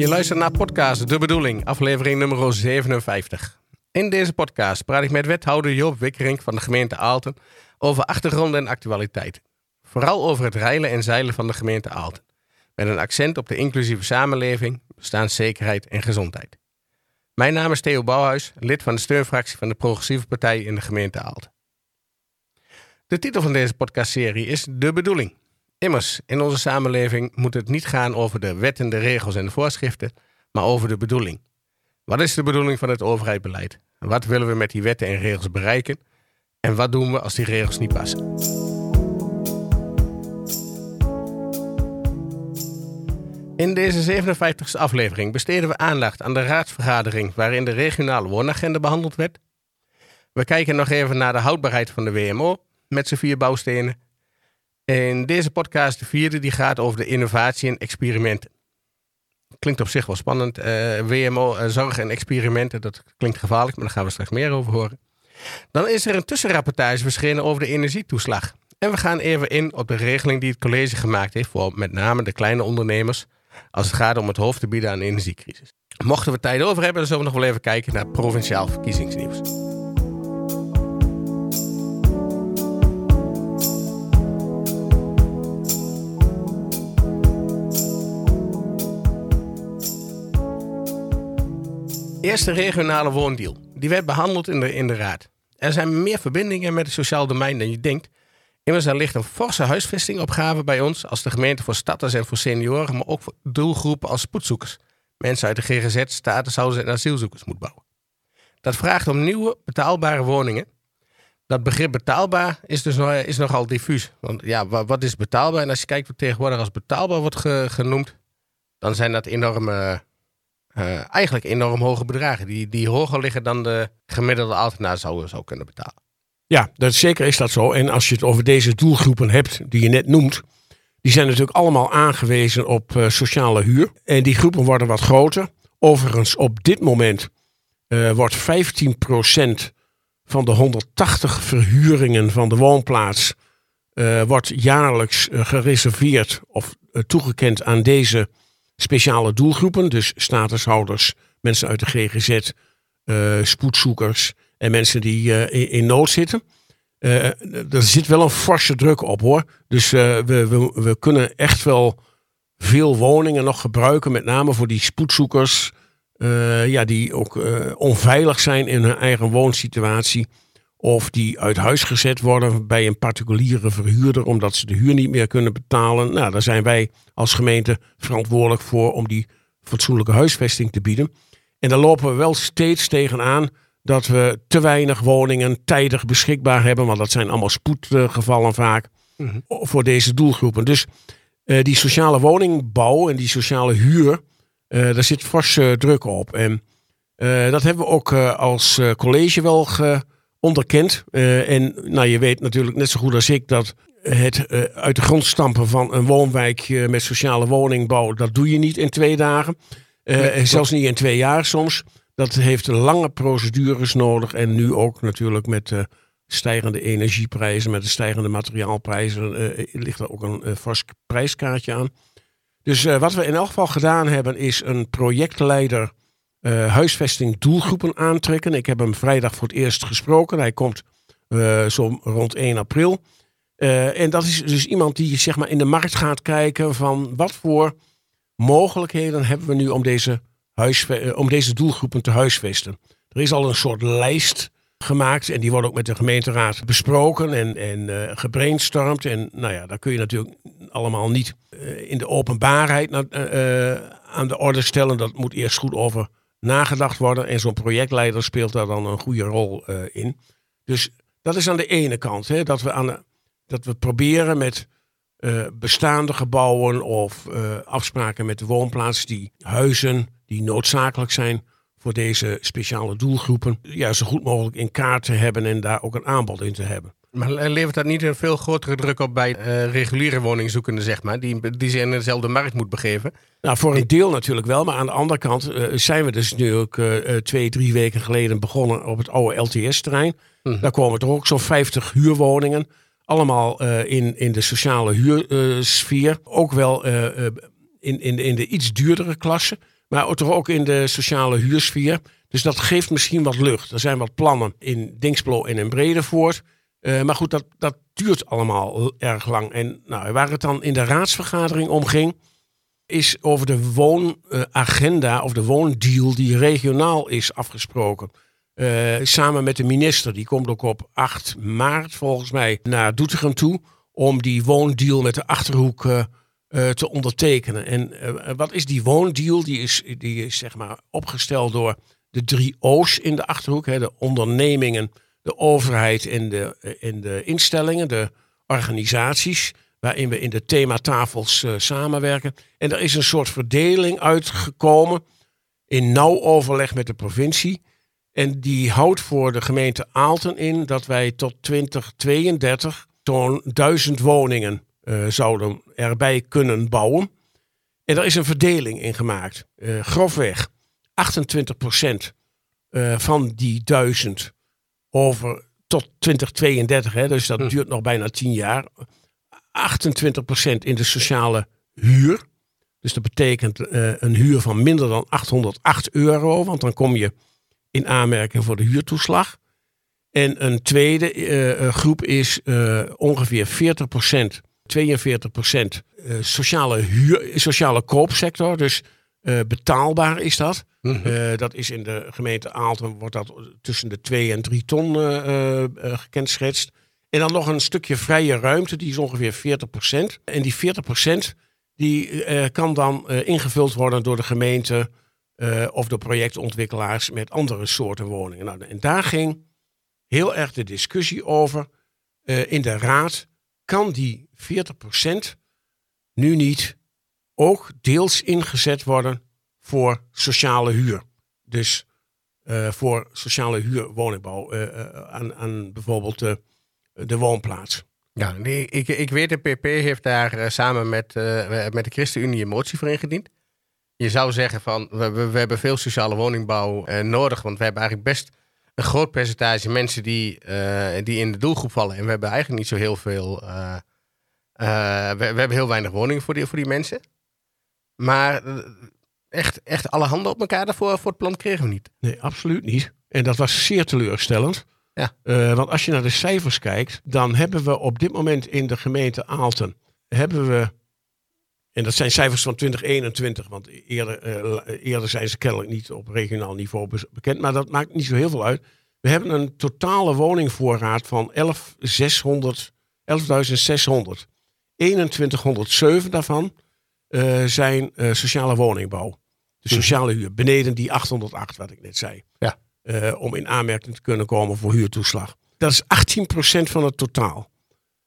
Je luistert naar podcast De Bedoeling, aflevering nummer 57. In deze podcast praat ik met wethouder Joop Wikkering van de gemeente Aalten over achtergronden en actualiteit. Vooral over het reilen en zeilen van de gemeente Aalten. Met een accent op de inclusieve samenleving, bestaanszekerheid en gezondheid. Mijn naam is Theo Bouwhuis, lid van de steunfractie van de Progressieve Partij in de gemeente Aalten. De titel van deze podcastserie is De Bedoeling. Immers, in onze samenleving moet het niet gaan over de wetten, de regels en de voorschriften, maar over de bedoeling. Wat is de bedoeling van het overheidsbeleid? Wat willen we met die wetten en regels bereiken? En wat doen we als die regels niet passen? In deze 57e aflevering besteden we aandacht aan de raadsvergadering waarin de regionale woonagenda behandeld werd. We kijken nog even naar de houdbaarheid van de WMO met zijn vier bouwstenen in deze podcast, de vierde, die gaat over de innovatie en experimenten. Klinkt op zich wel spannend. Uh, WMO, uh, zorg en experimenten, dat klinkt gevaarlijk, maar daar gaan we straks meer over horen. Dan is er een tussenrapportage verschenen over de energietoeslag. En we gaan even in op de regeling die het college gemaakt heeft voor met name de kleine ondernemers als het gaat om het hoofd te bieden aan de energiecrisis. Mochten we tijd over hebben, dan zullen we nog wel even kijken naar provinciaal verkiezingsnieuws. Eerste regionale woondeal. Die werd behandeld in de, in de raad. Er zijn meer verbindingen met het sociaal domein dan je denkt. Immers, er ligt een forse huisvestingopgave bij ons als de gemeente voor starters en voor senioren, maar ook voor doelgroepen als spoedzoekers. Mensen uit de GGZ, statushouders en asielzoekers moet bouwen. Dat vraagt om nieuwe betaalbare woningen. Dat begrip betaalbaar is dus nog, is nogal diffuus. Want ja, wat is betaalbaar? En als je kijkt wat tegenwoordig als betaalbaar wordt genoemd, dan zijn dat enorme uh, eigenlijk enorm hoge bedragen. Die, die hoger liggen dan de gemiddelde ambtenaar zou, zou kunnen betalen. Ja, dat, zeker is dat zo. En als je het over deze doelgroepen hebt die je net noemt. Die zijn natuurlijk allemaal aangewezen op uh, sociale huur. En die groepen worden wat groter. Overigens, op dit moment uh, wordt 15% van de 180 verhuringen van de woonplaats wordt jaarlijks gereserveerd of toegekend aan deze speciale doelgroepen. Dus statushouders, mensen uit de GGZ, eh, spoedzoekers en mensen die in, in, nood zitten. Uh, er zit wel een forse druk op hoor. Dus we, we, we kunnen echt wel veel woningen nog gebruiken. Met name voor die spoedzoekers. ja, die ook onveilig zijn in hun eigen woonsituatie. Of die uit huis gezet worden bij een particuliere verhuurder omdat ze de huur niet meer kunnen betalen. Nou, daar zijn wij als gemeente verantwoordelijk voor om die fatsoenlijke huisvesting te bieden. En daar lopen we wel steeds tegenaan dat we te weinig woningen tijdig beschikbaar hebben. Want dat zijn allemaal spoedgevallen vaak mhm. voor deze doelgroepen. Dus uh, die sociale woningbouw en die sociale huur, uh, daar zit forse druk op. En dat hebben we ook als college wel ge onderkend. Uh, en nou, je weet natuurlijk net zo goed als ik dat het uh, uit de grond stampen van een woonwijk uh, met sociale woningbouw, dat doe je niet in twee dagen. Nee, zelfs niet in twee jaar soms. Dat heeft lange procedures nodig. En nu ook natuurlijk met de stijgende energieprijzen, met de stijgende materiaalprijzen, ligt er ook een fors prijskaartje aan. Dus wat we in elk geval gedaan hebben, is een projectleider uh, huisvesting doelgroepen aantrekken. Ik heb hem vrijdag voor het eerst gesproken. Hij komt uh, zo rond 1 april. Uh, en dat is dus iemand die zeg maar, in de markt gaat kijken van wat voor mogelijkheden hebben we nu om deze, om deze doelgroepen te huisvesten. Er is al een soort lijst gemaakt en die wordt ook met de gemeenteraad besproken en, en gebrainstormd. En nou ja, daar kun je natuurlijk allemaal niet in de openbaarheid aan de orde stellen. Dat moet eerst goed over nagedacht worden. En zo'n projectleider speelt daar dan een goede rol uh, in. Dus dat is aan de ene kant. Hè, dat, we aan de, dat we proberen met uh, bestaande gebouwen of uh, afspraken met de woonplaats, die huizen die noodzakelijk zijn voor deze speciale doelgroepen, ja, zo goed mogelijk in kaart te hebben en daar ook een aanbod in te hebben. Maar levert dat niet een veel grotere druk op bij uh, reguliere woningzoekenden, zeg maar, die, die zich in dezelfde markt moet begeven? Nou, voor een deel natuurlijk wel, maar aan de andere kant uh, zijn we dus nu ook uh, twee, drie weken geleden begonnen op het oude LTS-terrein. Mhm. Daar komen toch ook zo'n 50 huurwoningen, allemaal in, in de sociale huursfeer. ook wel in, in, in de iets duurdere klasse. maar toch ook in de sociale huursfeer. Dus dat geeft misschien wat lucht. Er zijn wat plannen in Dingsblo en in Bredevoort. Uh, maar goed, dat, dat duurt allemaal erg lang. En nou, waar het dan in de raadsvergadering om ging, is over de woonagenda of de woondeal die regionaal is afgesproken. Uh, samen met de minister, die komt ook op 8 maart volgens mij naar Doetinchem toe om die woondeal met de Achterhoek uh, te ondertekenen. En wat is die woondeal? Die is, die is zeg maar opgesteld door de drie O's in de Achterhoek. Hè, de ondernemingen, de overheid en de, de instellingen, de organisaties waarin we in de thematafels uh, samenwerken. En er is een soort verdeling uitgekomen in nauw overleg met de provincie. En die houdt voor de gemeente Aalten in dat wij tot 2032 zo'n duizend woningen uh, zouden erbij kunnen bouwen. En er is een verdeling in gemaakt. Uh, grofweg 28 procent van die duizend over tot 2032, hè, dus dat hm. duurt nog bijna 10 jaar. 28% in de sociale huur. Dus dat betekent uh, een huur van minder dan 808 euro, want dan kom je in aanmerking voor de huurtoeslag. En een tweede uh, groep is uh, ongeveer 40%, 42% sociale, huur, sociale koopsector. Dus betaalbaar is dat. Mm -hmm. dat is in de gemeente Aalten wordt dat tussen de 2 en 3 ton gekenschetst. En dan nog een stukje vrije ruimte, die is ongeveer 40%. En die 40% die uh, kan dan uh, ingevuld worden door de gemeente uh, of door projectontwikkelaars met andere soorten woningen. Nou, en daar ging heel erg de discussie over in de raad. Kan die 40% nu niet ook deels ingezet worden voor sociale huur? Dus voor sociale huur woningbouw aan, aan bijvoorbeeld de woonplaats. Ja, ik, ik weet, de PP heeft daar samen met, met de ChristenUnie een motie voor ingediend. Je zou zeggen van, we, we, hebben veel sociale woningbouw nodig, want we hebben eigenlijk best een groot percentage mensen die, die in de doelgroep vallen. En we hebben eigenlijk niet zo heel veel, we, we, hebben heel weinig woningen voor die, voor die mensen. Maar echt, echt alle handen op elkaar daarvoor voor het plan kregen we niet. Nee, absoluut niet. En dat was zeer teleurstellend. Ja. Uh, want als je naar de cijfers kijkt, dan hebben we op dit moment in de gemeente Aalten, hebben we, en dat zijn cijfers van 2021, want eerder, uh, eerder zijn ze kennelijk niet op regionaal niveau bekend, maar dat maakt niet zo heel veel uit. We hebben een totale woningvoorraad van 11.600, 11.600. 2107 daarvan uh, zijn sociale woningbouw. De mhm. sociale huur, beneden die 808 wat ik net zei. Ja. Uh, om in aanmerking te kunnen komen voor huurtoeslag. Dat is 18% van het totaal.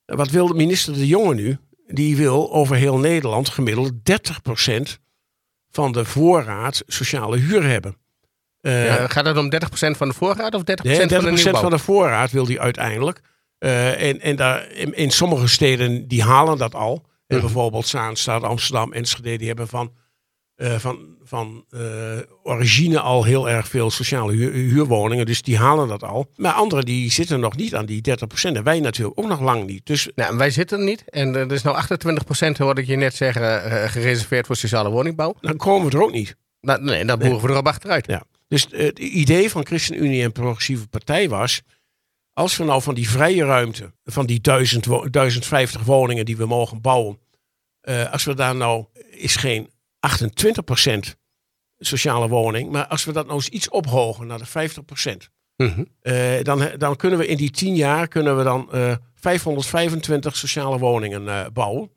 Wat wil minister De Jonge nu? Die wil over heel Nederland gemiddeld 30% van de voorraad sociale huur hebben. Uh, ja, gaat het om 30% van de voorraad of 30%, nee, 30 van de nieuwbouw? van de voorraad wil hij uiteindelijk. Uh, en en daar, in, in, sommige steden die halen dat al. Mm -hmm. bijvoorbeeld Zaanstad, Amsterdam, Enschede, die hebben van uh, van, van uh, origine al heel erg veel sociale huur, huurwoningen. Dus die halen dat al. Maar anderen die zitten nog niet aan die 30%. En wij natuurlijk ook nog lang niet. Dus... Nou, wij zitten er niet. En er is nou 28% hoorde ik je net zeggen uh, gereserveerd voor sociale woningbouw. Dan komen we er ook niet. Nou, nee, dan boeren nee. we erop achteruit. Ja. Dus het idee van ChristenUnie en Progressieve Partij was... Als we nou van die vrije ruimte, van die 1000, 1050 woningen die we mogen bouwen... als we daar nou is geen 28% sociale woning. Maar als we dat nou eens iets ophogen naar de 50%. Mm uh, dan, dan kunnen we in die 10 jaar kunnen we dan uh, eh, 525 sociale woningen uh, bouwen.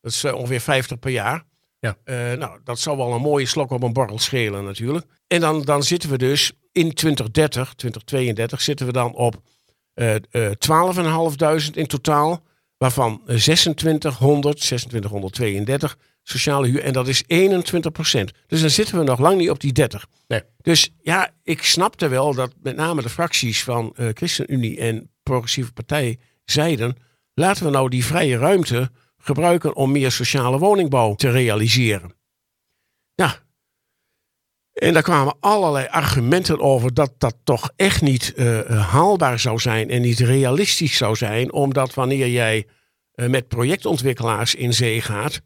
Dat is ongeveer 50 per jaar. Ja. nou, dat zou wel een mooie slok op een borrel schelen natuurlijk. En dan, dan zitten we dus in 2030, 2032 zitten we dan op 12.500 in totaal. Waarvan 2600, 2632 sociale huur. En dat is 21 procent. Dus dan zitten we nog lang niet op die 30. Nee. Dus ja, ik snapte wel dat met name de fracties van uh, ChristenUnie en Progressieve Partij zeiden... laten we nou die vrije ruimte gebruiken om meer sociale woningbouw te realiseren. Ja, en daar kwamen allerlei argumenten over dat dat toch echt niet uh, haalbaar zou zijn en niet realistisch zou zijn, omdat wanneer jij uh, met projectontwikkelaars in zee gaat,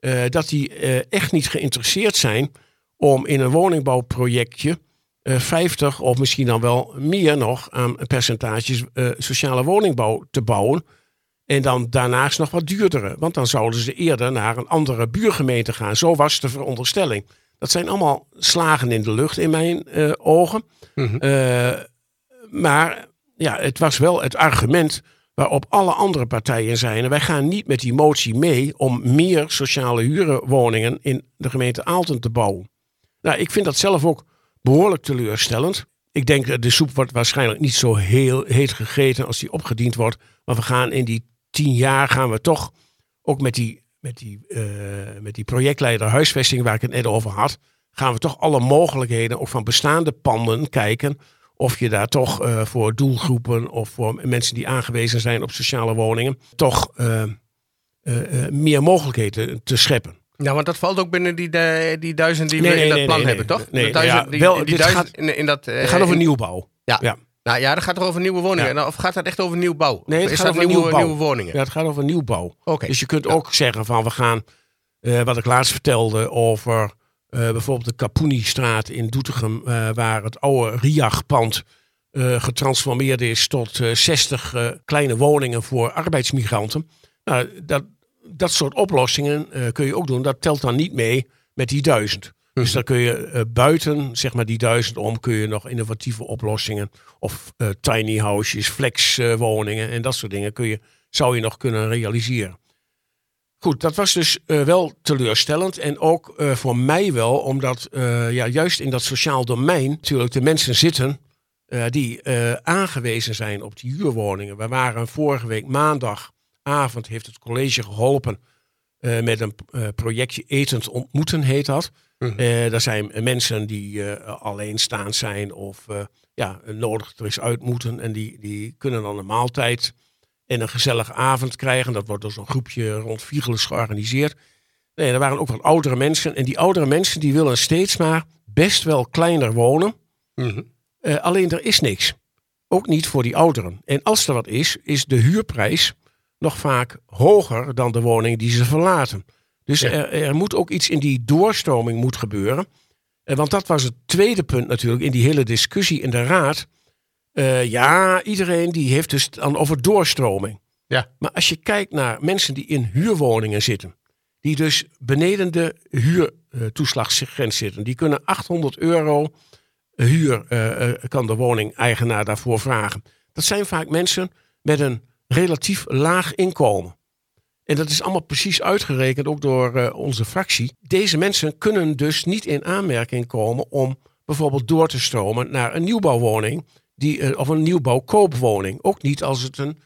uh, dat die echt niet geïnteresseerd zijn om in een woningbouwprojectje uh, 50 of misschien dan wel meer nog aan percentages sociale woningbouw te bouwen. En dan daarnaast nog wat duurdere. Want dan zouden ze eerder naar een andere buurgemeente gaan. Zo was de veronderstelling. Dat zijn allemaal slagen in de lucht in mijn uh, ogen. Mm -hmm. maar ja, het was wel het argument waarop alle andere partijen zeiden: wij gaan niet met die motie mee om meer sociale huurwoningen in de gemeente Aalten te bouwen. Nou, ik vind dat zelf ook behoorlijk teleurstellend. Ik denk de soep wordt waarschijnlijk niet zo heel heet gegeten als die opgediend wordt. Maar we gaan in die tien jaar gaan we toch ook met die, met die, uh, met die projectleider huisvesting waar ik het net over had, gaan we toch alle mogelijkheden ook van bestaande panden kijken of je daar toch uh, voor doelgroepen of voor mensen die aangewezen zijn op sociale woningen, toch uh, uh, meer mogelijkheden te scheppen. Ja, want dat valt ook binnen die, die duizend die nee, we in dat nee, plan hebben, toch? Nee, duizend, ja, die, wel, die duizend gaat, in, in dat, het gaat over nieuwbouw. Ja. ja. Nou ja, dat gaat er over nieuwe woningen. Ja. Of gaat dat echt over nieuwbouw? Nee, het is gaat over nieuwe, nieuwbouw. nieuwe woningen? Ja, het gaat over nieuwbouw. Okay. Dus je kunt ook zeggen van we gaan, wat ik laatst vertelde over uh, bijvoorbeeld de Capuni-straat in Doetinchem, uh, waar het oude RIAG-pand uh, getransformeerd is tot 60 kleine woningen voor arbeidsmigranten. Nou, dat, dat soort oplossingen kun je ook doen. Dat telt dan niet mee met die duizend. Dus dan kun je buiten zeg maar, die duizend om kun je nog innovatieve oplossingen of tiny houses, flex uh, woningen en dat soort dingen kun je, zou je nog kunnen realiseren. Goed, dat was dus wel teleurstellend en ook voor mij wel, omdat ja, juist in dat sociaal domein natuurlijk de mensen zitten die aangewezen zijn op die huurwoningen. We waren vorige week maandagavond, heeft het college geholpen met een projectje Etend Ontmoeten heet dat. Mm -hmm. er zijn mensen die alleenstaand zijn of ja, nodig er is uit moeten. En die, die kunnen dan een maaltijd en een gezellige avond krijgen. Dat wordt door zo'n groepje rond Viegelus georganiseerd. Nee, er waren ook wat oudere mensen. En die oudere mensen die willen steeds maar best wel kleiner wonen. Mm -hmm. uh, alleen er is niks. Ook niet voor die ouderen. En als er wat is, is de huurprijs nog vaak hoger dan de woning die ze verlaten. Dus ja. er, er, moet ook iets in die doorstroming moet gebeuren. Uh, want dat was het tweede punt natuurlijk in die hele discussie in de raad. Uh, ja, iedereen die heeft dus dan over doorstroming. Ja. Maar als je kijkt naar mensen die in huurwoningen zitten, die dus beneden de huurtoeslagsgrens zitten, die kunnen 800 euro huur uh, kan de woningeigenaar daarvoor vragen. Dat zijn vaak mensen met een relatief laag inkomen. En dat is allemaal precies uitgerekend, ook door uh, onze fractie. Deze mensen kunnen dus niet in aanmerking komen om bijvoorbeeld door te stromen naar een nieuwbouwwoning die, uh, of een nieuwbouwkoopwoning. Ook niet als het een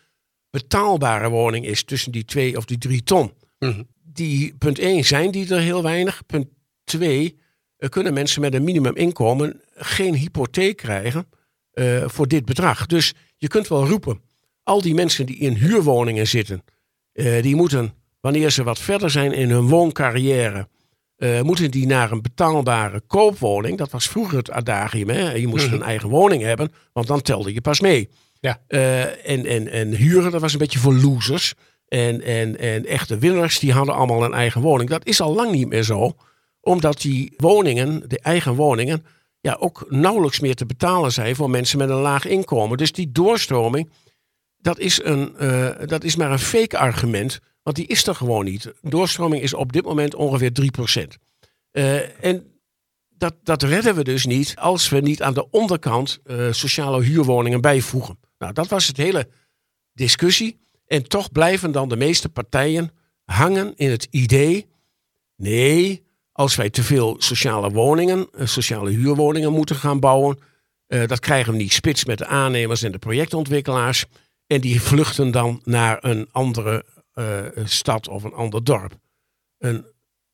betaalbare woning is tussen die twee of die drie ton. Mm -hmm. Die, punt 1 zijn die er heel weinig. Punt 2 uh, kunnen mensen met een minimuminkomen geen hypotheek krijgen voor dit bedrag. Dus je kunt wel roepen, al die mensen die in huurwoningen zitten uh, die moeten, wanneer ze wat verder zijn in hun wooncarrière, uh, moeten die naar een betaalbare koopwoning. Dat was vroeger het adagium. Hè? Je moest mm-hmm. een eigen woning hebben, want dan telde je pas mee. Ja. Uh, en, en, en huren, dat was een beetje voor losers. En, en, en echte winners, die hadden allemaal een eigen woning. Dat is al lang niet meer zo, omdat die woningen, de eigen woningen, ja, ook nauwelijks meer te betalen zijn voor mensen met een laag inkomen. Dus die doorstroming, dat is, een, uh, dat is maar een fake argument, want die is er gewoon niet. Doorstroming is op dit moment ongeveer 3%. Uh, en dat, dat redden we dus niet als we niet aan de onderkant uh, sociale huurwoningen bijvoegen. Nou, dat was het hele discussie. En toch blijven dan de meeste partijen hangen in het idee: nee, als wij te veel sociale woningen, sociale huurwoningen moeten gaan bouwen, dat krijgen we niet spits met de aannemers en de projectontwikkelaars. En die vluchten dan naar een andere uh, stad of een ander dorp. Een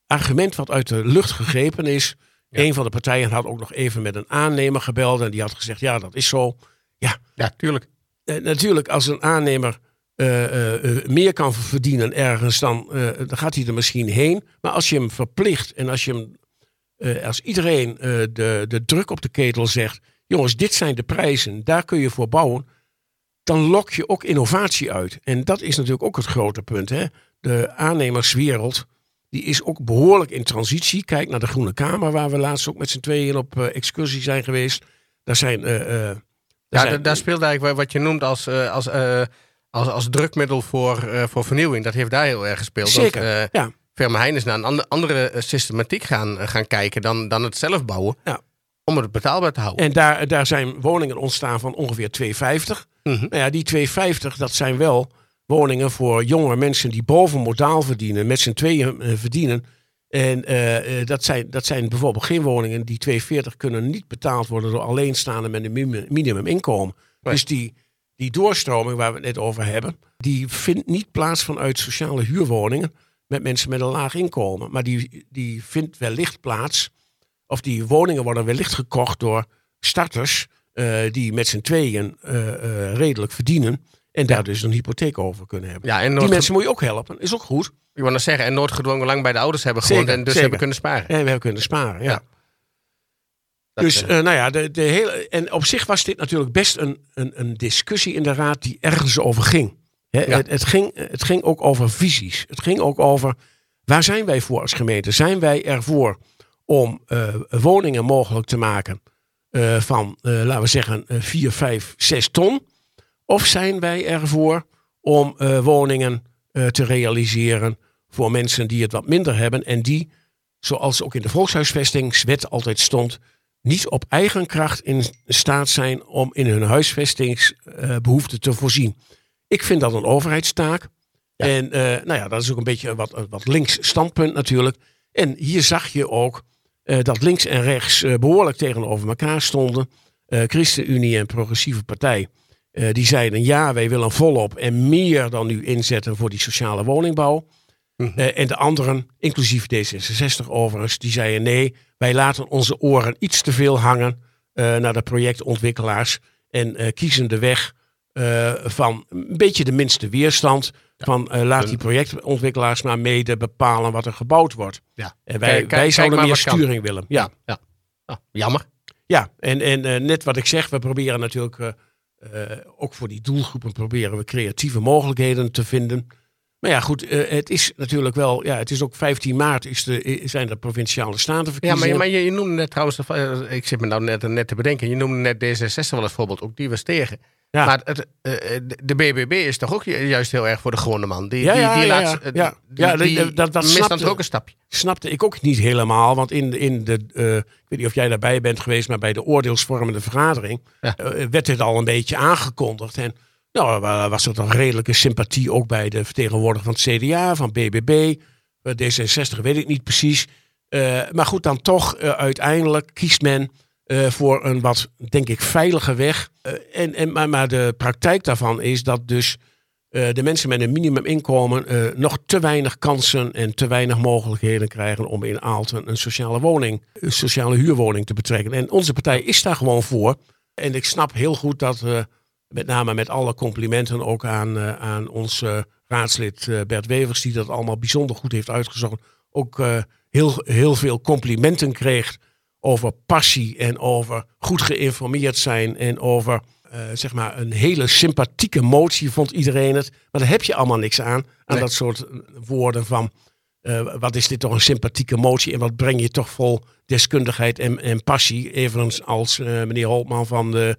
argument wat uit de lucht gegrepen is. Ja. Een van de partijen had ook nog even met een aannemer gebeld. En die had gezegd: Ja, dat is zo. Ja, ja tuurlijk. Uh, natuurlijk, als een aannemer uh, meer kan verdienen ergens, dan, dan gaat hij er misschien heen. Maar als je hem verplicht en als, je hem, als iedereen de, de druk op de ketel zegt: Jongens, dit zijn de prijzen, daar kun je voor bouwen dan lok je ook innovatie uit. En dat is natuurlijk ook het grote punt. Hè? De aannemerswereld die is ook behoorlijk in transitie. Kijk naar de Groene Kamer, waar we laatst ook met z'n tweeën op uh, excursie zijn geweest. Daar zijn... Uh, uh, ja, zijn, daar speelt eigenlijk wat je noemt als, als, als, als drukmiddel voor, voor vernieuwing. Dat heeft daar heel erg gespeeld. Zeker, ja. Firma is naar een andere, andere systematiek gaan, gaan kijken dan, dan het zelf bouwen. Ja. Om het betaalbaar te houden. En daar, daar zijn woningen ontstaan van ongeveer 250. Mhm. Nou ja, die 250, dat zijn wel woningen voor jonge mensen die boven modaal verdienen, met z'n tweeën uh, verdienen. En uh, uh, dat, zijn, dat zijn bijvoorbeeld geen woningen die 240 kunnen niet betaald worden door alleenstaanden met een minimuminkomen. Nee. Dus die, die doorstroming waar we het net over hebben, die vindt niet plaats vanuit sociale huurwoningen met mensen met een laag inkomen. Maar die, die vindt wellicht plaats, of die woningen worden wellicht gekocht door starters die met z'n tweeën redelijk verdienen. En daar dus een hypotheek over kunnen hebben. Ja, en Die mensen moet je ook helpen. Is ook goed. Ik wil nog zeggen, en nooit gedwongen lang bij de ouders hebben gewoond Zeker, en dus zeker. hebben kunnen sparen. En we hebben kunnen sparen, ja. Dus eh, eh, nou ja, de, de hele, en op zich was dit natuurlijk best een, een, een discussie in de raad die ergens over ging. Hè, Ja. het, het, ging. Het ging ook over visies. Het ging ook over waar zijn wij voor als gemeente? Zijn wij ervoor om eh, woningen mogelijk te maken eh, van, eh, laten we zeggen, 4, 5, 6 ton? Of zijn wij ervoor om woningen te realiseren voor mensen die het wat minder hebben en die, zoals ook in de volkshuisvestingswet altijd stond, niet op eigen kracht in staat zijn om in hun huisvestingsbehoeften te voorzien. Ik vind dat een overheidstaak. Ja. En nou ja, dat is ook een beetje een wat, wat links standpunt natuurlijk. En hier zag je ook dat links en rechts eh, behoorlijk tegenover elkaar stonden. Eh ChristenUnie en Progressieve Partij. Eh, die zeiden ja, wij willen volop en meer dan nu inzetten voor die sociale woningbouw. Mhm. Eh, en de anderen, inclusief D66 overigens, die zeiden nee, wij laten onze oren iets te veel hangen eh, naar de projectontwikkelaars en eh, kiezen de weg eh, van een beetje de minste weerstand. Van eh, laat die projectontwikkelaars maar mede bepalen wat er gebouwd wordt. Ja. En wij, Kijk- wij zouden meer kan. sturing willen. Ja, ja. Ah, jammer. ja, en, en eh, net wat ik zeg, we proberen natuurlijk eh, ook voor die doelgroepen proberen we creatieve mogelijkheden te vinden. Maar ja, goed, het is natuurlijk wel, ja, het is ook 15 maart is de, zijn de provinciale Ja, statenverkiezingen. maar, maar je, je noemde net trouwens, ik zit me nou net, net te bedenken, je noemde net D66 wel als voorbeeld, ook die was tegen. Ja. Maar het, eh, eh, de BBB is toch ook ju- juist heel erg voor de gewone man. Die, Ja, die, ja, die ja, laat, ja. eh, Ja. die- Ja, die dat- dat- dat mist dan snapte- toch ook een stapje. snapte ik ook niet helemaal. Want in, de- in de, ik weet niet of jij daarbij bent geweest, maar bij de oordeelsvormende vergadering werd dit al een beetje aangekondigd. En nou, wa- was er toch redelijke sympathie ook bij de vertegenwoordiger van het CDA, van BBB, eh, D66, weet ik niet precies. Maar goed, dan toch uiteindelijk kiest men eh, voor een wat, denk ik, veilige weg. Eh, en, en, maar, maar de praktijk daarvan is dat dus eh, de mensen met een minimuminkomen nog te weinig kansen en te weinig mogelijkheden krijgen om in Aalten een sociale woning, een sociale huurwoning te betrekken. En onze partij is daar gewoon voor. En ik snap heel goed dat met name met alle complimenten ook aan, aan ons raadslid Bert Wevers, die dat allemaal bijzonder goed heeft uitgezocht, ook heel, heel veel complimenten kreeg over passie en over goed geïnformeerd zijn en over eh, zeg maar een hele sympathieke motie vond iedereen het. Maar daar heb je allemaal niks aan, aan Nee. dat soort eh, woorden van eh, wat is dit toch een sympathieke motie en wat breng je toch vol deskundigheid en, en passie, evenals als meneer Holtman van de,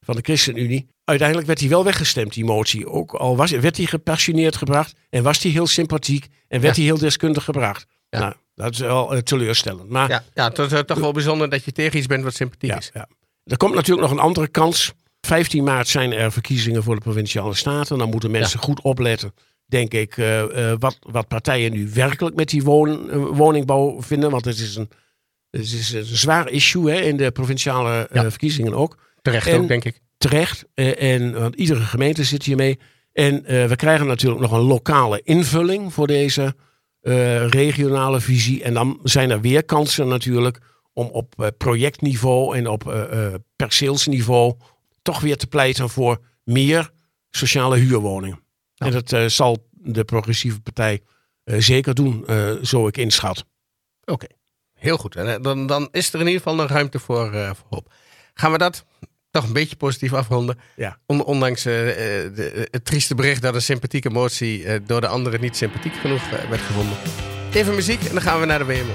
van de ChristenUnie. Uiteindelijk werd hij wel weggestemd, die motie. Ook al was, werd hij gepassioneerd gebracht en was hij heel sympathiek en werd Ja. hij heel deskundig gebracht. Ja. Nou, dat is wel eh, teleurstellend. Maar Ja, ja het is toch wel bijzonder dat je tegen iets bent wat sympathiek ja, is. ja. Er komt natuurlijk nog een andere kans. 15 maart zijn er verkiezingen voor de provinciale staten. Dan moeten mensen goed opletten, denk ik, eh, eh, wat, wat partijen nu werkelijk met die woon, woningbouw vinden. Want het is een, het is een zwaar issue hè, in de provinciale verkiezingen ook. Terecht En- ook, denk ik. Terecht. en, want iedere gemeente zit hiermee. En we krijgen natuurlijk nog een lokale invulling voor deze eh, regionale visie. En dan zijn er weer kansen natuurlijk om op eh, projectniveau en op eh, perceelsniveau toch weer te pleiten voor meer sociale huurwoningen. Ja. En dat zal de progressieve partij zeker doen, zo ik inschat. Oké, heel goed. En dan, dan is er in ieder geval nog ruimte voor, voor hoop. Gaan we dat toch een beetje positief afronden? Ja. On- ondanks eh, eh, de- het trieste bericht dat een sympathieke motie eh, door de anderen niet sympathiek genoeg werd gevonden. Even muziek en dan gaan we naar de WMO.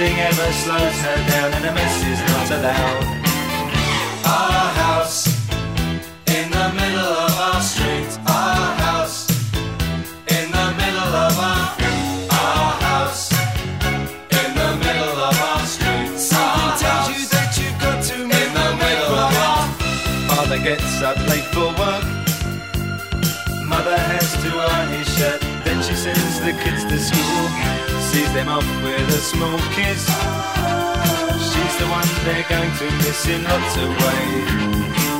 Nothing ever slows her down, and a mess is not allowed. Our house in the middle of our street. Our house in the middle of our our house in the middle of our street. Something tells you that you've got to in the middle of our Father gets up late for work. Mother has to iron his shirt. Then she sends the kids to school. Sees them off with a small kiss. She's the one they're going to miss in lots of ways.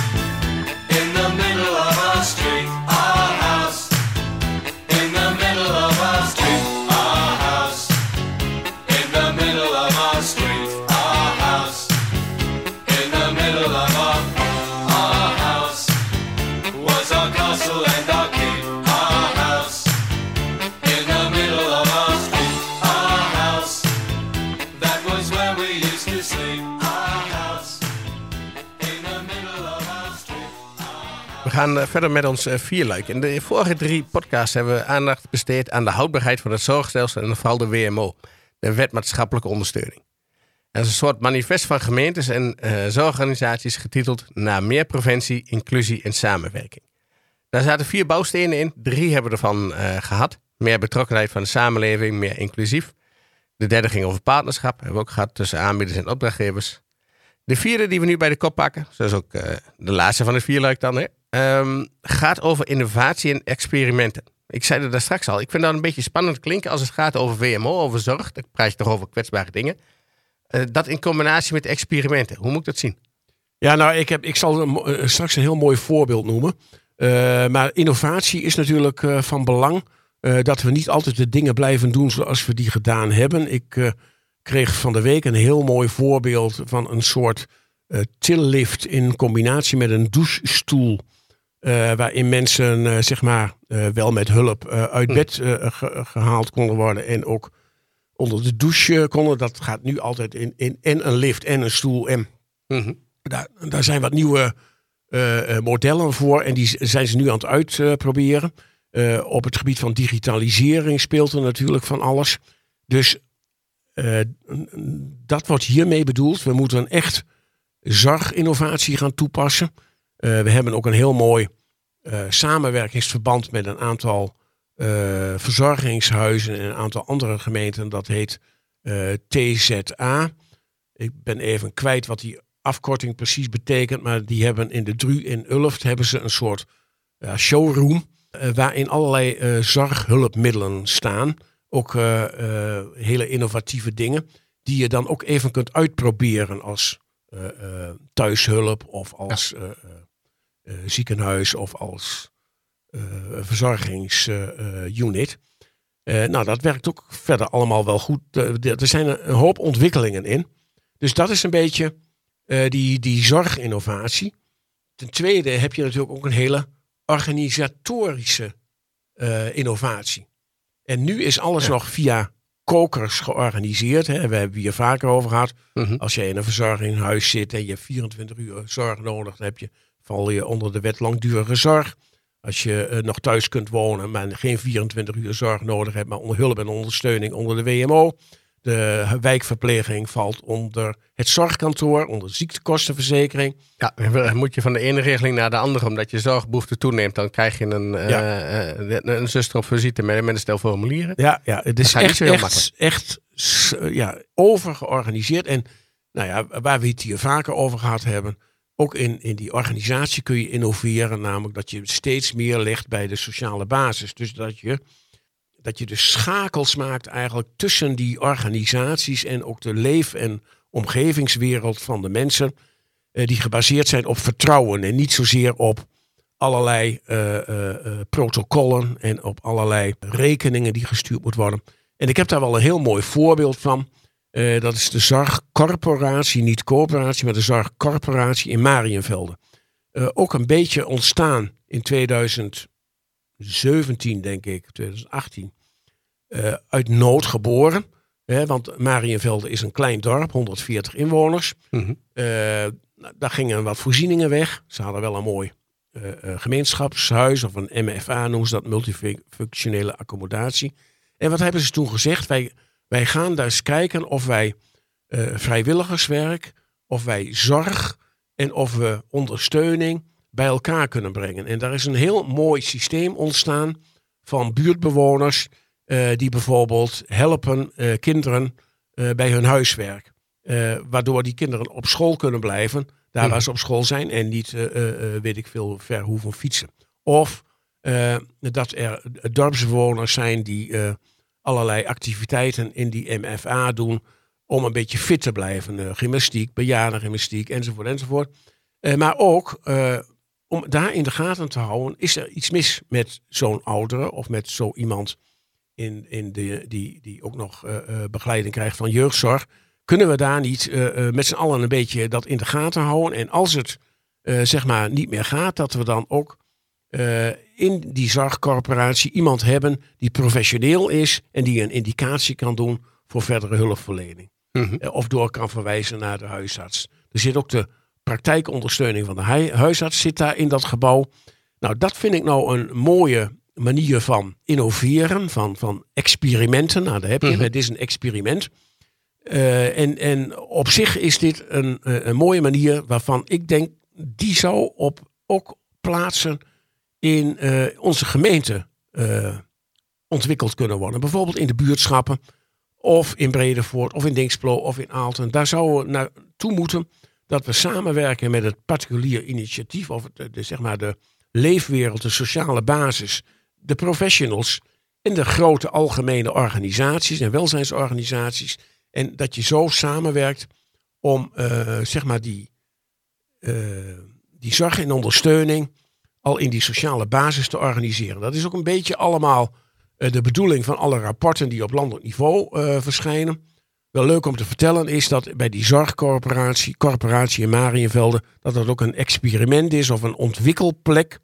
eh, verder met ons eh, vierluik. In de vorige drie podcasts hebben we aandacht besteed aan de houdbaarheid van het zorgstelsel en vooral de WMO, de Wet Maatschappelijke Ondersteuning. Dat is een soort manifest van gemeentes en eh, zorgorganisaties getiteld Naar meer preventie, inclusie en samenwerking. Daar zaten vier bouwstenen in, drie hebben we ervan eh, gehad. Meer betrokkenheid van de samenleving, meer inclusief. De derde ging over partnerschap, hebben we ook gehad tussen aanbieders en opdrachtgevers. De vierde die we nu bij de kop pakken, zoals ook de laatste van het vierluik dan, hè, ehm, gaat over innovatie en experimenten. Ik zei het daar straks al, ik vind dat een beetje spannend klinken als het gaat over WMO, over zorg. Dan praat je toch over kwetsbare dingen. Eh, dat in combinatie met experimenten. Hoe moet ik dat zien? Ja, nou, ik, heb, ik zal eh, straks een heel mooi voorbeeld noemen. Eh, maar innovatie is natuurlijk van belang. dat we niet altijd de dingen blijven doen zoals we die gedaan hebben. Ik kreeg van de week een heel mooi voorbeeld van een soort tillift in combinatie met een douchestoel. Eh, waarin mensen eh, zeg maar eh, wel met hulp uit bed eh, ge- gehaald konden worden en ook onder de douche konden. Dat gaat nu altijd in, in en een lift en een stoel en Mhm. daar, daar zijn wat nieuwe modellen voor en die zijn ze nu aan het uitproberen. Op het gebied van digitalisering speelt er natuurlijk van alles. Dus dat wordt hiermee bedoeld. We moeten echt zorginnovatie gaan toepassen. Eh, we hebben ook een heel mooi eh, samenwerkingsverband met een aantal eh, verzorgingshuizen en een aantal andere gemeenten. Dat heet TZA. Ik ben even kwijt wat die afkorting precies betekent, maar die hebben in de Dru in Ulft hebben ze een soort showroom waarin allerlei zorghulpmiddelen staan ook hele innovatieve dingen. Die je dan ook even kunt uitproberen als thuishulp of als ziekenhuis of als eh, verzorgingsunit. Eh, nou, dat werkt ook verder allemaal wel goed. Eh, er zijn een, hoop ontwikkelingen in. Dus dat is een beetje eh, die, die zorginnovatie. Ten tweede heb je natuurlijk ook een hele organisatorische eh, innovatie. En nu is alles Ja. nog via kokers georganiseerd. Hè. We hebben hier vaker over gehad. Mhm. Als jij in een verzorgingshuis zit en je hebt 24 uur zorg nodig, dan heb je, val je onder de wet langdurige zorg. Als je eh, nog thuis kunt wonen, maar geen 24 uur zorg nodig hebt, maar onder hulp en ondersteuning onder de WMO. De wijkverpleging valt onder het zorgkantoor, onder de ziektekostenverzekering. Ja, dan moet je van de ene regeling naar de andere, omdat je zorgbehoefte toeneemt. Dan krijg je een, eh, Ja. eh, een zuster op visite met, met een stel formulieren. Ja, ja het is echt, echt, echt ja, overgeorganiseerd. En nou ja, waar we het hier vaker over gehad hebben, ook in, in die organisatie kun je innoveren, namelijk dat je steeds meer legt bij de sociale basis. Dus dat je, dat je de schakels maakt eigenlijk tussen die organisaties en ook de leef- en omgevingswereld van de mensen, eh, die gebaseerd zijn op vertrouwen en niet zozeer op allerlei eh, protocollen en op allerlei rekeningen die gestuurd moeten worden. En ik heb daar wel een heel mooi voorbeeld van. Eh, dat is de zorgcorporatie, niet coöperatie, maar de zorgcorporatie in Marienvelde. Eh, ook een beetje ontstaan in 2017, denk ik, 2018. Eh, uit nood geboren. Hè, want Marienvelde is een klein dorp, 140 inwoners. Nou, daar gingen wat voorzieningen weg. Ze hadden wel een mooi gemeenschapshuis of een MFA noemen ze dat, multifunctionele accommodatie. En wat hebben ze toen gezegd? Wij, wij gaan eens kijken of wij eh, vrijwilligerswerk, of wij zorg en of we ondersteuning bij elkaar kunnen brengen. En daar is een heel mooi systeem ontstaan van buurtbewoners eh, die bijvoorbeeld helpen eh, kinderen bij hun huiswerk. Waardoor die kinderen op school kunnen blijven, daar waar ze op school zijn en niet, weet ik veel, ver hoeven fietsen. Of dat er dorpsbewoners zijn die allerlei activiteiten in die MFA doen om een beetje fit te blijven. Eh, gymnastiek, bejaardengymnastiek enzovoort enzovoort. Eh, maar ook eh, om daar in de gaten te houden, is er iets mis met zo'n oudere of met zo iemand in, in de, die, die ook nog begeleiding krijgt van jeugdzorg. Kunnen we daar niet met z'n allen een beetje dat in de gaten houden? En als het zeg maar niet meer gaat, dat we dan ook eh, in die zorgcorporatie iemand hebben die professioneel is en die een indicatie kan doen voor verdere hulpverlening. Mhm. Eh, of door kan verwijzen naar de huisarts. Er zit ook de praktijkondersteuning van de hui- huisarts zit daar in dat gebouw. Nou, dat vind ik nou een mooie manier van innoveren, van, van experimenten. Nou, daar heb je, Mhm. het is een experiment. Eh, en, en op zich is dit een, een mooie manier waarvan ik denk, die zou op, ook plaatsen in eh, onze gemeente eh, ontwikkeld kunnen worden. Bijvoorbeeld in de buurtschappen, of in Bredevoort, of in Dinksplo, of in Aalten. Daar zouden we naartoe moeten dat we samenwerken met het particulier initiatief, of de, zeg maar de leefwereld, de sociale basis, de professionals en de grote algemene organisaties en welzijnsorganisaties. En dat je zo samenwerkt om eh, zeg maar die, die zorg en ondersteuning al in die sociale basis te organiseren. Dat is ook een beetje allemaal eh, de bedoeling van alle rapporten die op landelijk niveau eh, verschijnen. Wel leuk om te vertellen is dat bij die zorgcorporatie, corporatie in Marienvelde, dat dat ook een experiment is of een ontwikkelplek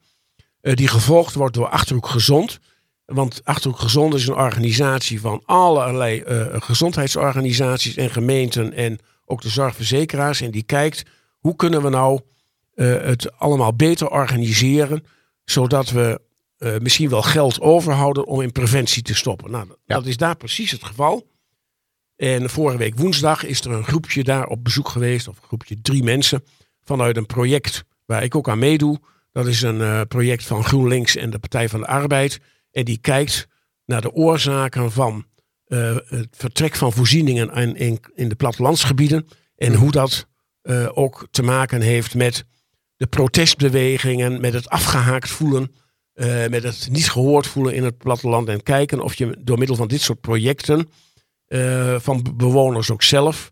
eh, die gevolgd wordt door Achterhoek Gezond. Want Achterhoek Gezond is een organisatie van allerlei gezondheidsorganisaties en gemeenten en ook de zorgverzekeraars. En die kijkt hoe kunnen we nou eh, het allemaal beter organiseren, zodat we eh, misschien wel geld overhouden om in preventie te stoppen. Nou, Ja. dat is daar precies het geval. En vorige week woensdag is er een groepje daar op bezoek geweest, of een groepje drie mensen, vanuit een project waar ik ook aan meedoe. Dat is een eh, project van GroenLinks en de Partij van de Arbeid. En die kijkt naar de oorzaken van het vertrek van voorzieningen in, in, in de plattelandsgebieden. En hoe dat ook te maken heeft met de protestbewegingen, met het afgehaakt voelen eh, met het niet gehoord voelen in het platteland. En kijken of je door middel van dit soort projecten, eh, van be- bewoners ook zelf,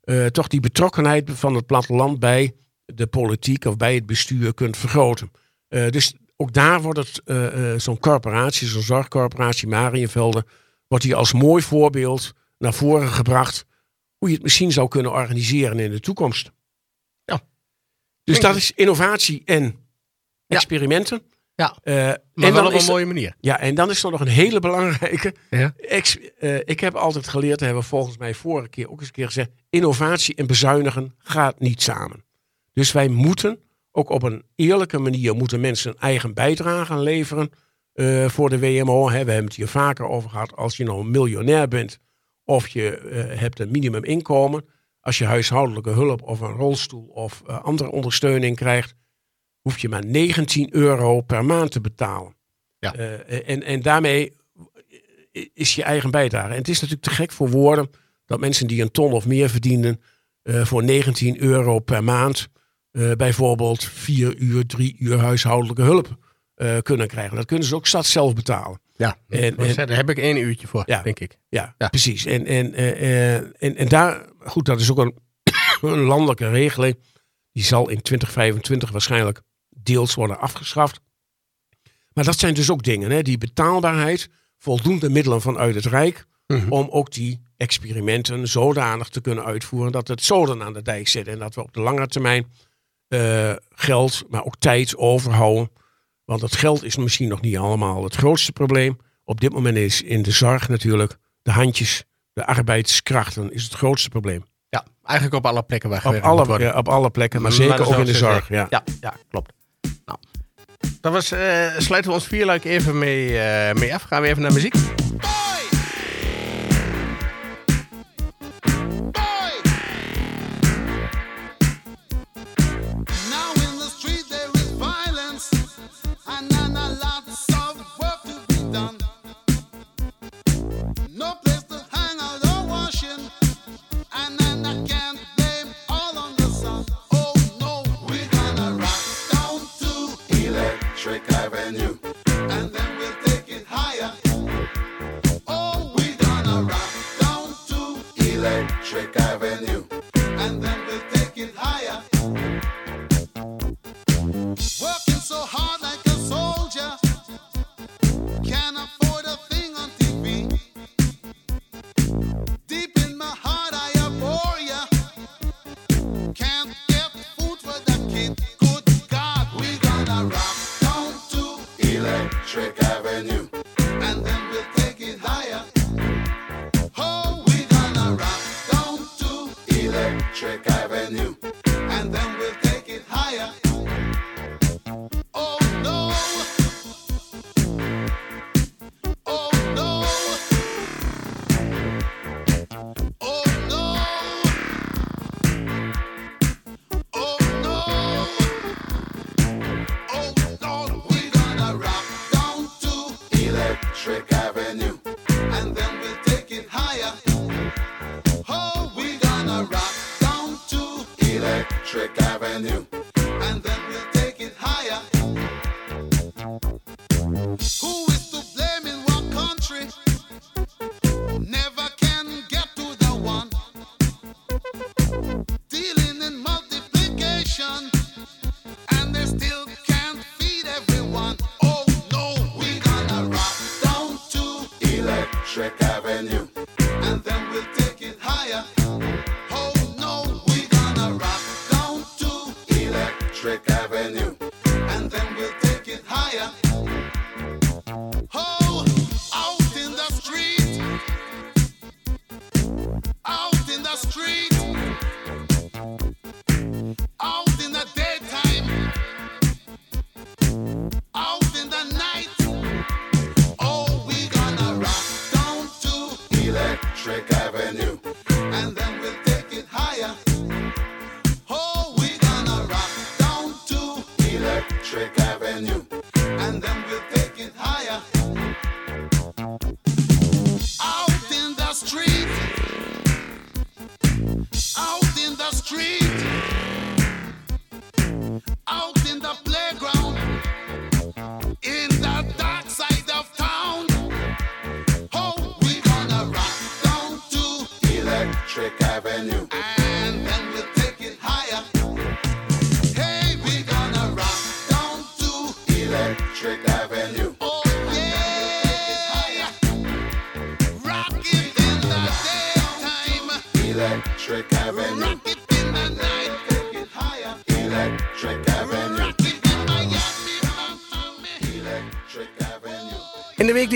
eh, toch die betrokkenheid van het platteland bij de politiek of bij het bestuur kunt vergroten. Dus ook daar wordt het, zo'n corporatie, zo'n zorgcorporatie Marienvelde, wordt hier als mooi voorbeeld naar voren gebracht hoe je het misschien zou kunnen organiseren in de toekomst. Dus dat is innovatie en experimenten. Ja, Eh, Maar en wel dan op een mooie manier. ja, en dan is er nog een hele belangrijke. Ja. Ex- eh, ik heb altijd geleerd, hebben we volgens mij vorige keer ook eens een keer gezegd. Innovatie en bezuinigen gaat niet samen. Dus wij moeten ook op een eerlijke manier moeten mensen een eigen bijdrage leveren eh, voor de WMO. Hè. We hebben het hier vaker over gehad. Als je nou een miljonair bent of je hebt een minimuminkomen. Als je huishoudelijke hulp of een rolstoel of eh, andere ondersteuning krijgt, hoef je maar 19 euro per maand te betalen. Ja. Eh, en, en daarmee is je eigen bijdrage. En het is natuurlijk te gek voor woorden dat mensen die een ton of meer verdienen eh, voor 19 euro per maand eh, bijvoorbeeld 4 uur, 3 uur huishoudelijke hulp eh, kunnen krijgen. Dat kunnen ze ook stad zelf betalen. Ja, En- en, en- daar heb ik één uurtje voor, Ja. denk ik. Ja, Ja. precies. En, en, eh, eh, en, en daar, goed, dat is ook een, een landelijke regeling. Die zal in 2025 waarschijnlijk deels worden afgeschaft. Maar dat zijn dus ook dingen, hè, die betaalbaarheid, voldoende middelen vanuit het Rijk, Mhm. om ook die experimenten zodanig te kunnen uitvoeren dat het zoden aan de dijk zit. En dat we op de lange termijn eh, geld, maar ook tijd overhouden. Want het geld is misschien nog niet allemaal het grootste probleem. Op dit moment is in de zorg natuurlijk de handjes, de arbeidskrachten is het grootste probleem. Ja, eigenlijk op alle plekken waar Op alle, ja, op alle plekken, maar zeker ook in de zorg. Ja. Ja, ja, klopt. Nou, dat was, eh, sluiten we ons vierluik even mee, eh, mee af. Gaan we even naar muziek.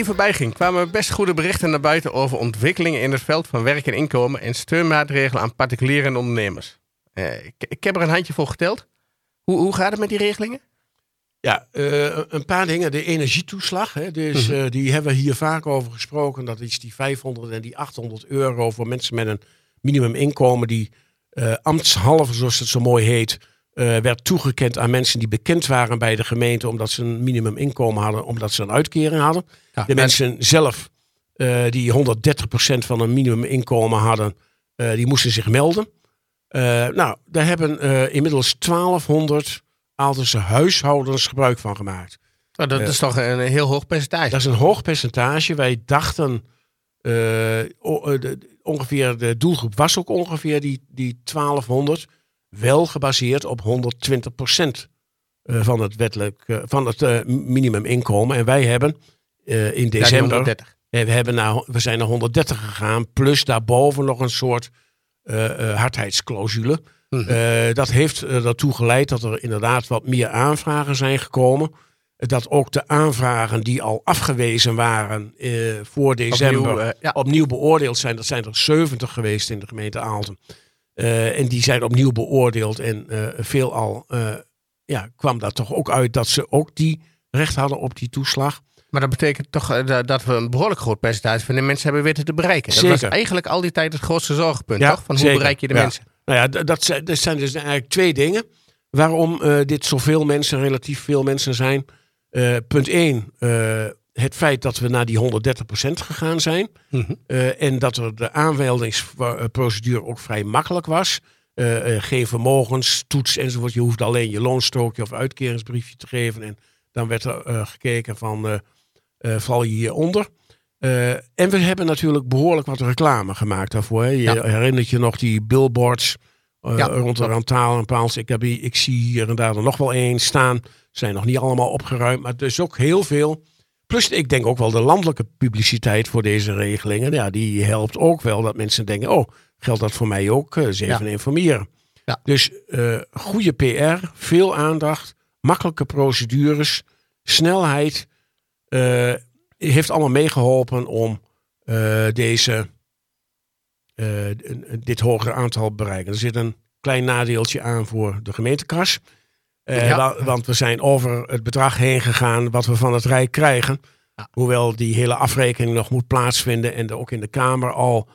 Die voorbij ging kwamen best goede berichten naar buiten over ontwikkelingen in het veld van werk en inkomen en steunmaatregelen aan particulieren en ondernemers. Eh, ik, ik heb er een handje voor geteld. Hoe, hoe gaat het met die regelingen? Ja, eh, een paar dingen. De energietoeslag, hè, dus, Mhm. eh, die hebben we hier vaak over gesproken. Dat is die 500 en die 800 euro voor mensen met een minimuminkomen. Die ambtshalve, zoals het zo mooi heet, eh, werd toegekend aan mensen die bekend waren bij de gemeente. Omdat ze een minimuminkomen hadden, omdat ze een uitkering hadden. Ja, De mensen zelf, eh, die 130% van een minimuminkomen hadden, eh, die moesten zich melden. Nou, daar hebben inmiddels 1200 Aaltense huishoudens gebruik van gemaakt. Oh, dat is toch een heel hoog percentage. Dat is een hoog percentage. Wij dachten ongeveer, de doelgroep was ook ongeveer die, die 1200, wel gebaseerd op 120% eh, van het wettelijk, eh, van het eh, minimuminkomen. En wij hebben in december, 130. we, hebben naar, we zijn naar 130 gegaan, plus daarboven nog een soort hardheidsclausule. Mhm. Dat heeft ertoe geleid dat er inderdaad wat meer aanvragen zijn gekomen. Dat ook de aanvragen die al afgewezen waren voor december Opnieuw, ja. opnieuw beoordeeld zijn. Dat zijn er 70 geweest in de gemeente Aalten. Eh, en die zijn opnieuw beoordeeld. En eh veelal eh, ja, kwam dat toch ook uit dat ze ook die recht hadden op die toeslag. Maar dat betekent toch dat- we een behoorlijk groot percentage van de mensen hebben weten te bereiken. Dat was eigenlijk al die tijd het grootste zorgpunt, Ja, toch? Van hoe zeker. bereik je de Ja. mensen? Nou ja, dat zijn, dat zijn dus eigenlijk twee dingen. Waarom eh, dit zoveel mensen, relatief veel mensen zijn. Punt 1, het feit dat we naar die 130% gegaan zijn. Mhm. Eh, en dat er de aanmeldingsprocedure ook vrij makkelijk was. Eh, eh, geen vermogenstoets enzovoort. Je hoeft alleen je loonstrookje of uitkeringsbriefje te geven. En dan werd er gekeken van, val je hieronder? En we hebben natuurlijk behoorlijk wat reclame gemaakt daarvoor. Hè. Je Ja. herinnert je nog die billboards Ja, rond de. Rantaal en Paals. Ik, heb, ik zie hier en daar er nog wel één staan. Zijn nog niet allemaal opgeruimd, maar dus ook heel veel. Plus, ik denk ook wel de landelijke publiciteit voor deze regelingen. Ja, die helpt ook wel dat mensen denken: oh, geldt dat voor mij ook? Eh, Eens even Ja. informeren. Ja. Dus eh, goede PR, veel aandacht, makkelijke procedures, snelheid. eh, heeft allemaal meegeholpen om deze, dit hogere aantal te bereiken. Er zit een klein nadeeltje aan voor de gemeentekas. Eh, Ja. wa- Want we zijn over het bedrag heen gegaan wat we van het Rijk krijgen. Ja. Hoewel die hele afrekening nog moet plaatsvinden en er ook in de Kamer al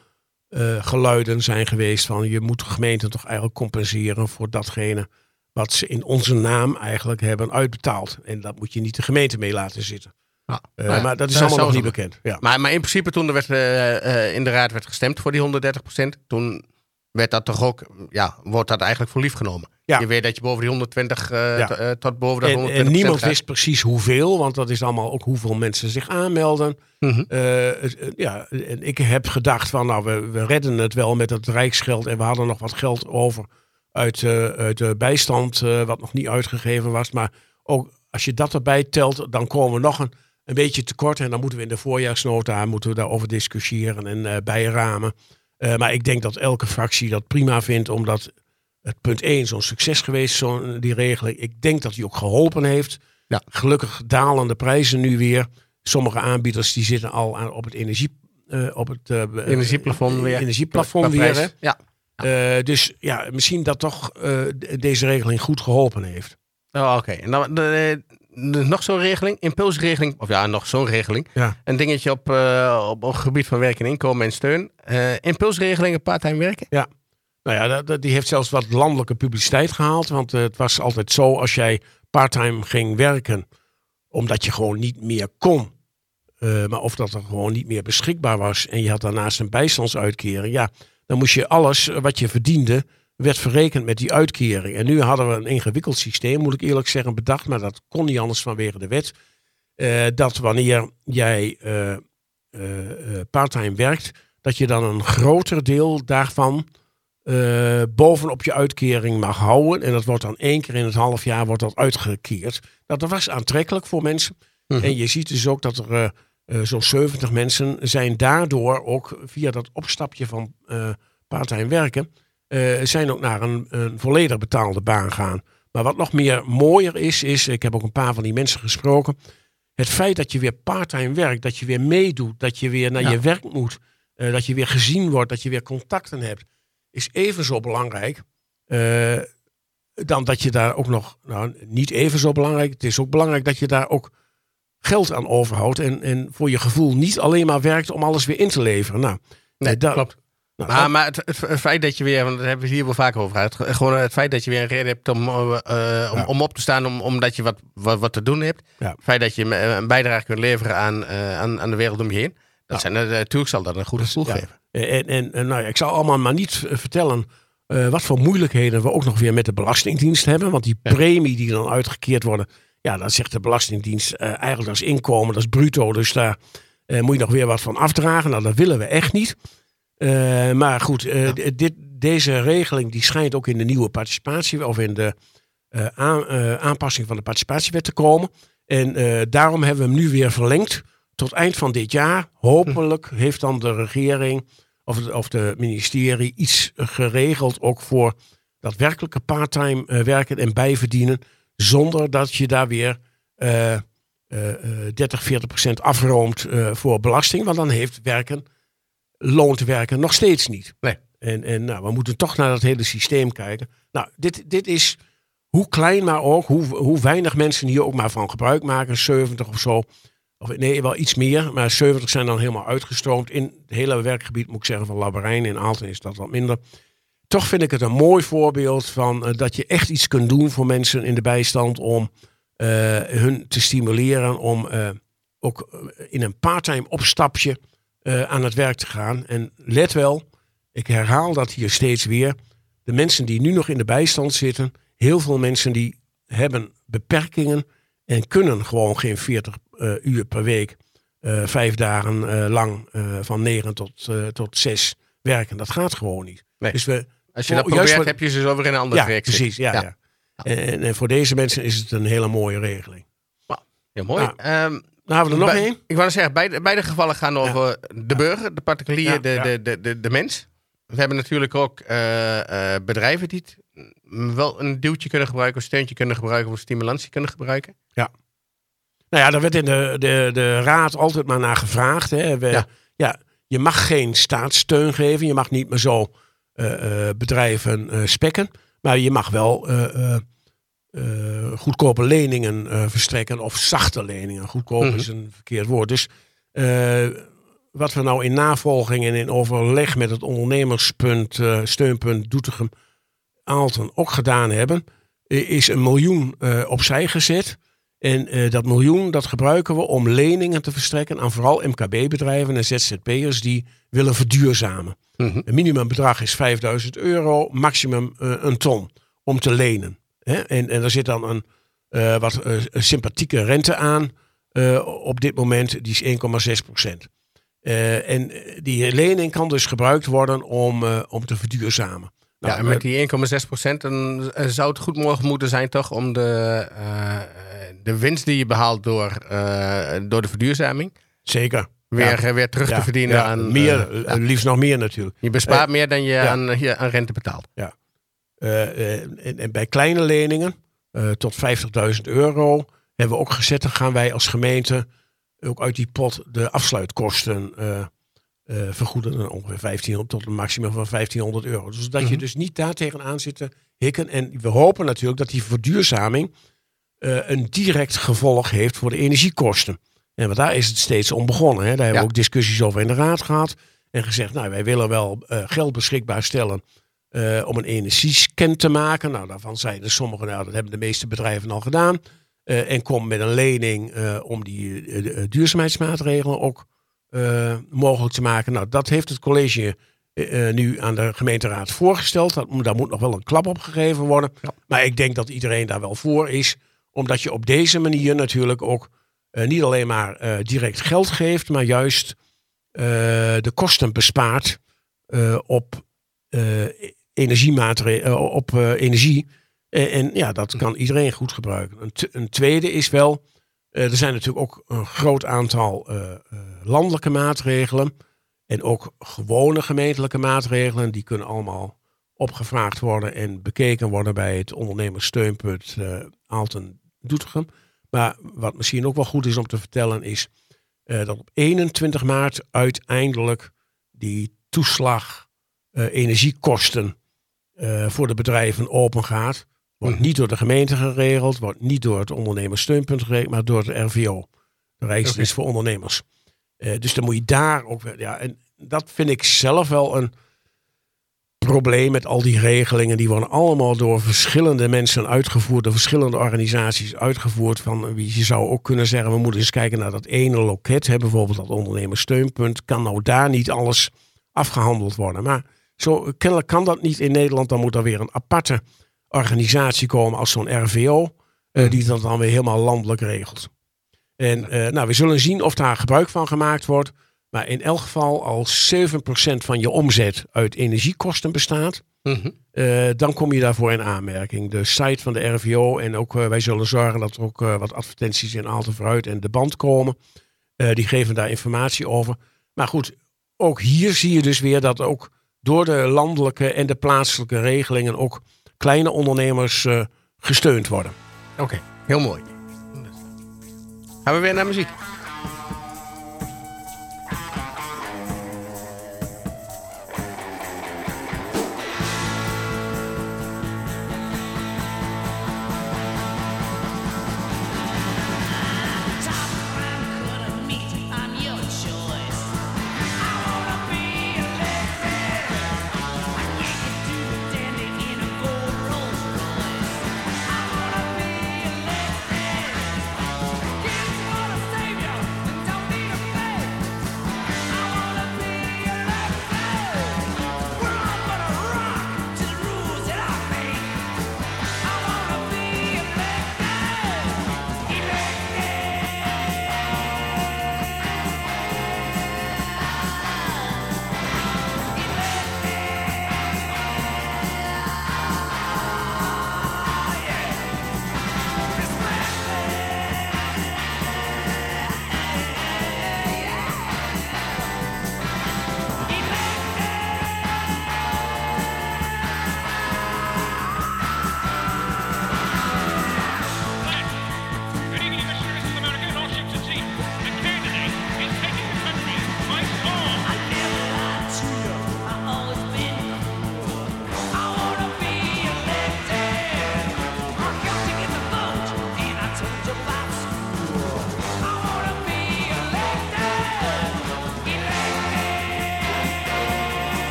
eh, geluiden zijn geweest van je moet de gemeente toch eigenlijk compenseren voor datgene wat ze in onze naam eigenlijk hebben uitbetaald. En dat moet je niet de gemeente mee laten zitten. Ja. Eh, Nou maar dat is allemaal nog niet bekend. Ja. Maar, maar in principe toen er werd, in de raad werd gestemd voor die 130%, toen werd dat toch ook, ja, wordt dat eigenlijk voor lief genomen. Ja. Je weet dat je boven die 120 eh, Ja. eh, tot boven dat En, 120% en niemand gaat. wist precies hoeveel, want dat is allemaal ook hoeveel mensen zich aanmelden. Mhm. Eh, ja, en ik heb gedacht van nou, we, we redden het wel met het rijksgeld en we hadden nog wat geld over uit, uit de bijstand wat nog niet uitgegeven was. Maar ook als je dat erbij telt, dan komen we nog een, een beetje tekort en dan moeten we in de voorjaarsnota moeten we daarover discussiëren en bijramen. Maar ik denk dat elke fractie dat prima vindt, omdat het punt 1 zo'n succes geweest, zo'n die regeling. Ik denk dat die ook geholpen heeft. Ja. Gelukkig dalen de prijzen nu weer. Sommige aanbieders die zitten al aan, op het energie, eh, op het eh, Energieplafond weer. energieplafond weer. hè. Ja. Dus ja, misschien dat toch deze regeling goed geholpen heeft. Oh, Oké, en dan de, de- nog zo'n regeling, impulsregeling, of ja, nog zo'n regeling. Ja. Een dingetje op, op, op het gebied van werk en inkomen en steun. Impulsregelingen, part-time werken. Nou ja, die heeft zelfs wat landelijke publiciteit gehaald. Want eh, het was altijd zo, als jij parttime ging werken, omdat je gewoon niet meer kon. eh, maar of dat er gewoon niet meer beschikbaar was. En je had daarnaast een bijstandsuitkering. Ja, dan moest je alles eh, wat je verdiende, werd verrekend met die uitkering. En nu hadden we een ingewikkeld systeem, moet ik eerlijk zeggen, bedacht. Maar dat kon niet anders vanwege de wet. dat wanneer jij eh, parttime werkt, dat je dan een groter deel daarvan eh, bovenop je uitkering mag houden. En dat wordt dan één keer in het half jaar wordt dat uitgekeerd. Nou, dat was aantrekkelijk voor mensen. Mhm. En je ziet dus ook dat er eh, eh, zo'n 70 mensen zijn daardoor ook via dat opstapje van eh parttime werken, zijn ook naar een, een volledig betaalde baan gaan. Maar wat nog meer mooier is, is, ik heb ook een paar van die mensen gesproken, het feit dat je weer parttime werkt, dat je weer meedoet, dat je weer naar Ja. je werk moet, dat je weer gezien wordt, dat je weer contacten hebt, is even zo belangrijk. eh, dan dat je daar ook nog, nou niet even zo belangrijk, het is ook belangrijk dat je daar ook geld aan overhoudt en, en voor je gevoel niet alleen maar werkt om alles weer in te leveren. Nou, Nee, eh, dat- klopt. nou, Maar, dat- maar het, feit dat je weer, want daar hebben we het hier wel vaker over gehad. Gewoon het feit dat je weer een reden hebt om, eh, om, Ja. om op te staan, om, omdat je wat, wat, wat te doen hebt. Ja. Het feit dat je een bijdrage kunt leveren aan, aan, aan de wereld om je heen. Dat zijn, er- natuurlijk zal dat een goed gevoel ja. geven. En, en, en nou ja, ik zal allemaal maar niet eh, vertellen eh, wat voor moeilijkheden we ook nog weer met de Belastingdienst hebben. Want die premie die dan uitgekeerd worden, ja, dat zegt de Belastingdienst eh, eigenlijk is inkomen, dat is bruto. Dus daar eh, moet je nog weer wat van afdragen. Nou, dat willen we echt niet. Eh, maar goed, eh, dit, deze regeling die schijnt ook in de nieuwe participatie of in de eh, aan- eh, aanpassing van de participatiewet te komen. En eh, daarom hebben we hem nu weer verlengd tot eind van dit jaar. Hopelijk heeft dan de regering of of de ministerie iets geregeld ook voor daadwerkelijke parttime eh, werken en bijverdienen. Zonder dat je daar weer eh, eh, eh, 30, 40 procent afroomt eh, voor belasting. Want dan heeft werken, loont werken nog steeds niet. Nee. En, en nou, we moeten toch naar dat hele systeem kijken. Nou, dit, dit is hoe klein maar ook, hoe, hoe weinig mensen hier ook maar van gebruik maken. 70 of zo. Of nee, wel iets meer. Maar 70 zijn dan helemaal uitgestroomd. In het hele werkgebied, moet ik zeggen, van Labberijn. In Aalten is dat wat minder. Toch vind ik het een mooi voorbeeld van eh, dat je echt iets kunt doen voor mensen in de bijstand om eh, hun te stimuleren om eh, ook in een parttime opstapje aan het werk te gaan. En let wel, ik herhaal dat hier steeds weer. De mensen die nu nog in de bijstand zitten, heel veel mensen die hebben beperkingen en kunnen gewoon geen 40 eh, uur per week, eh, vijf dagen eh, lang eh, van 9 tot, eh, tot 6 werken. Dat gaat gewoon niet. Nee. Dus we, Als je Oh, dat juist probeert, heb je ze zo weer in een ander ja, traject precies. Ja, Ja. ja. En, en voor deze mensen is het een hele mooie regeling. Ja, mooi. Ja. Ehm, Dan hebben we er nog één. Ik wou zeggen, beide, beide gevallen gaan over de burger, de particulier, Ja, de, ja. De, de, de, de mens. We hebben natuurlijk ook eh, eh, bedrijven die het wel een duwtje kunnen gebruiken, een steuntje kunnen gebruiken of een stimulantie kunnen gebruiken. Nou ja, daar werd in de, de, de raad altijd maar naar gevraagd. Hè. We, Ja. ja. je mag geen staatssteun geven. Je mag niet meer zo eh, eh, bedrijven eh, spekken. Maar je mag wel goedkope leningen verstrekken. Of zachte leningen. Goedkoop Mhm. is een verkeerd woord. Dus wat we nou in navolging en in overleg met het ondernemerspunt, eh, steunpunt Doetinchem Aalten ook gedaan hebben, is een miljoen eh, opzij gezet. En eh, dat miljoen dat gebruiken we om leningen te verstrekken aan vooral MKB-bedrijven en ZZP'ers die willen verduurzamen. Mhm. Een minimumbedrag is 5000 euro, maximum eh, een ton om te lenen. Hè? En, en er zit dan een eh, wat sympathieke rente aan op dit moment, die is 1,6 procent. En die lening kan dus gebruikt worden om, om te verduurzamen. Nou, ja, en met die 1,6 procent dan eh, zou het goed mogelijk moeten zijn toch om de, eh, de winst die je behaalt door, eh, door de verduurzaming Zeker. weer, Ja. eh, weer terug Ja, te verdienen ja, aan... meer, eh, eh, ja. liefst nog meer natuurlijk. je bespaart meer dan je ja. aan, hier, aan rente betaalt. Eh, eh, en, en bij kleine leningen eh, tot 50.000 euro hebben we ook gezet. Dan gaan wij als gemeente ook uit die pot de afsluitkosten eh, vergoeden. Ongeveer 1500 tot een maximum van 1500 euro. Dus dat je Mhm. dus niet daar tegenaan zit te hikken. En we hopen natuurlijk dat die verduurzaming eh, een direct gevolg heeft voor de energiekosten. En want daar is het steeds om begonnen. Hè. Daar hebben Ja. we ook discussies over in de raad gehad. En gezegd, nou, wij willen wel eh, geld beschikbaar stellen om een energiescan te maken. Nou, daarvan zeiden sommigen, nou, dat hebben de meeste bedrijven al gedaan. En kom met een lening om die duurzaamheidsmaatregelen ook eh, mogelijk te maken. Nou, dat heeft het college eh, eh, nu aan de gemeenteraad voorgesteld. Dat, daar moet nog wel een klap op gegeven worden. Ja. Maar ik denk dat iedereen daar wel voor is. Omdat je op deze manier natuurlijk ook niet alleen maar direct geld geeft, maar juist de kosten bespaart op energiemaatregelen, op energie. En, en ja, dat kan iedereen goed gebruiken. Een, een tweede is wel, er zijn natuurlijk ook een groot aantal eh, eh, landelijke maatregelen. En ook gewone gemeentelijke maatregelen. Die kunnen allemaal opgevraagd worden en bekeken worden bij het ondernemerssteunpunt eh Aalten Doetinchem. Maar wat misschien ook wel goed is om te vertellen is eh, dat op 21 maart uiteindelijk die toeslag eh, energiekosten eh, voor de bedrijven open gaat. Wordt Mhm. niet door de gemeente geregeld, wordt niet door het ondernemerssteunpunt geregeld, maar door de RVO. De Rijksdienst voor Ondernemers. Eh, dus dan moet je daar ook weer. Ja, en dat vind ik zelf wel een probleem met al die regelingen. Die worden allemaal door verschillende mensen uitgevoerd, door verschillende organisaties uitgevoerd. Van wie je zou ook kunnen zeggen, we moeten eens kijken naar dat ene loket. Hè, bijvoorbeeld dat ondernemerssteunpunt. Kan nou daar niet alles afgehandeld worden? Maar zo kennelijk kan dat niet in Nederland. Dan moet er weer een aparte organisatie komen als zo'n RVO. eh, die dat dan weer helemaal landelijk regelt. En eh, nou, we zullen zien of daar gebruik van gemaakt wordt. Maar in elk geval, als 7% van je omzet uit energiekosten bestaat, Mhm. eh, dan kom je daarvoor in aanmerking. De site van de RVO en ook wij zullen zorgen dat er ook wat advertenties in Aalten vooruit en de band komen. Die geven daar informatie over. Maar goed, ook hier zie je dus weer dat ook door de landelijke en de plaatselijke regelingen ook kleine ondernemers eh, gesteund worden. Oké, heel mooi. Gaan we weer naar muziek.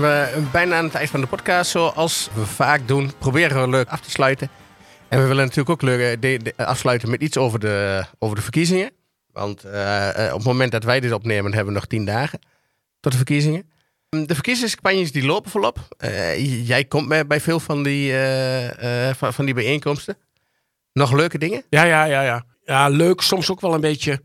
Zijn we bijna aan het eind van de podcast. Zoals we vaak doen, proberen we leuk af te sluiten. En we willen natuurlijk ook leuk eh, de- afsluiten met iets over de, over de verkiezingen. Want eh, eh, op het moment dat wij dit opnemen, hebben we nog tien dagen tot de verkiezingen. De verkiezingscampagnes die lopen volop. Eh, jij komt bij, veel van die, eh, eh, van die bijeenkomsten. Nog leuke dingen? Ja, ja, ja, ja. Ja, leuk. Soms ook wel een beetje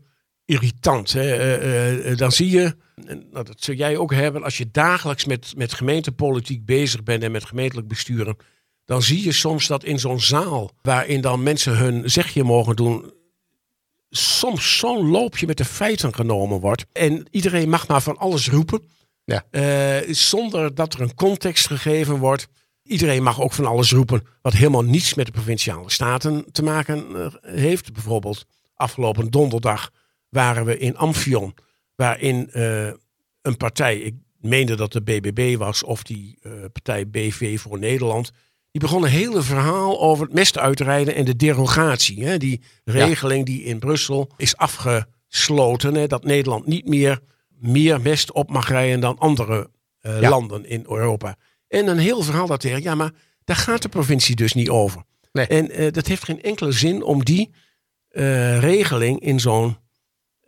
irritant. Hè. Eh, eh, eh, dan zie je, en nou, dat zul jij ook hebben, als je dagelijks met, met gemeentepolitiek bezig bent en met gemeentelijk besturen, dan zie je soms dat in zo'n zaal, waarin dan mensen hun zegje mogen doen, soms zo'n loopje met de feiten genomen wordt. En iedereen mag maar van alles roepen, Ja. zonder dat er een context gegeven wordt. Iedereen mag ook van alles roepen wat helemaal niets met de provinciale staten te maken heeft. Bijvoorbeeld afgelopen donderdag waren we in Amphion, waarin eh, een partij, ik meende dat de BBB was, of die eh, partij BV voor Nederland, die begon een hele verhaal over het mest uitrijden en de derogatie. Hè, die regeling die in Brussel is afgesloten, hè, dat Nederland niet meer meer mest op mag rijden dan andere eh, Ja. landen in Europa. En een heel verhaal dat tegen, ja, maar daar gaat de provincie dus niet over. Nee. En dat heeft geen enkele zin om die regeling in zo'n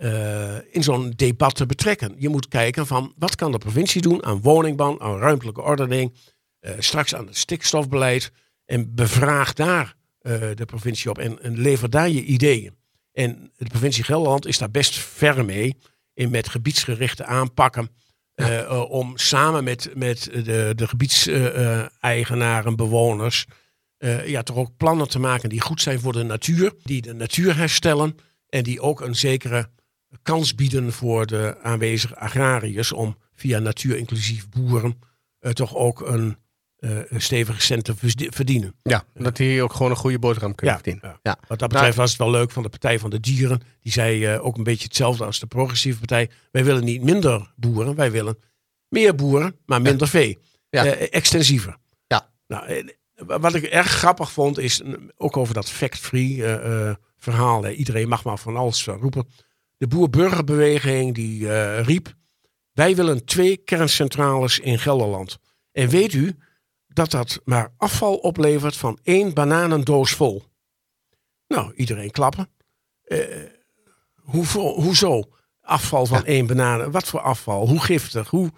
eh, in zo'n debat te betrekken. Je moet kijken van wat kan de provincie doen aan woningbouw, aan ruimtelijke ordening, eh, straks aan het stikstofbeleid en bevraag daar eh, de provincie op en, en lever daar je ideeën. En de provincie Gelderland is daar best ver mee in met gebiedsgerichte aanpakken. om samen met, met de, de gebiedseigenaren, bewoners, ja, toch ook plannen te maken die goed zijn voor de natuur. Die de natuur herstellen. En die ook een zekere kans bieden voor de aanwezige agrariërs. Om via natuur-inclusief boeren eh, toch ook een, een stevige cent te verdienen. Ja, dat die ook gewoon een goede boterham kunnen verdienen. ja. Ja. Wat dat betreft was het wel leuk van de Partij van de Dieren. Die zei eh, ook een beetje hetzelfde als de progressieve partij. Wij willen niet minder boeren, wij willen meer boeren, maar minder vee. Ja. Extensiever. Ja. Nou, wat ik erg grappig vond, is ook over dat fact-free verhaal. Iedereen mag maar van alles roepen. De boer-burgerbeweging die eh, riep... Wij willen twee kerncentrales in Gelderland. En weet u dat dat maar afval oplevert van één bananendoos vol? Nou, iedereen klappen. Hoeveel, hoezo? Afval van één banaan. Wat voor afval? Hoe giftig? Hoe...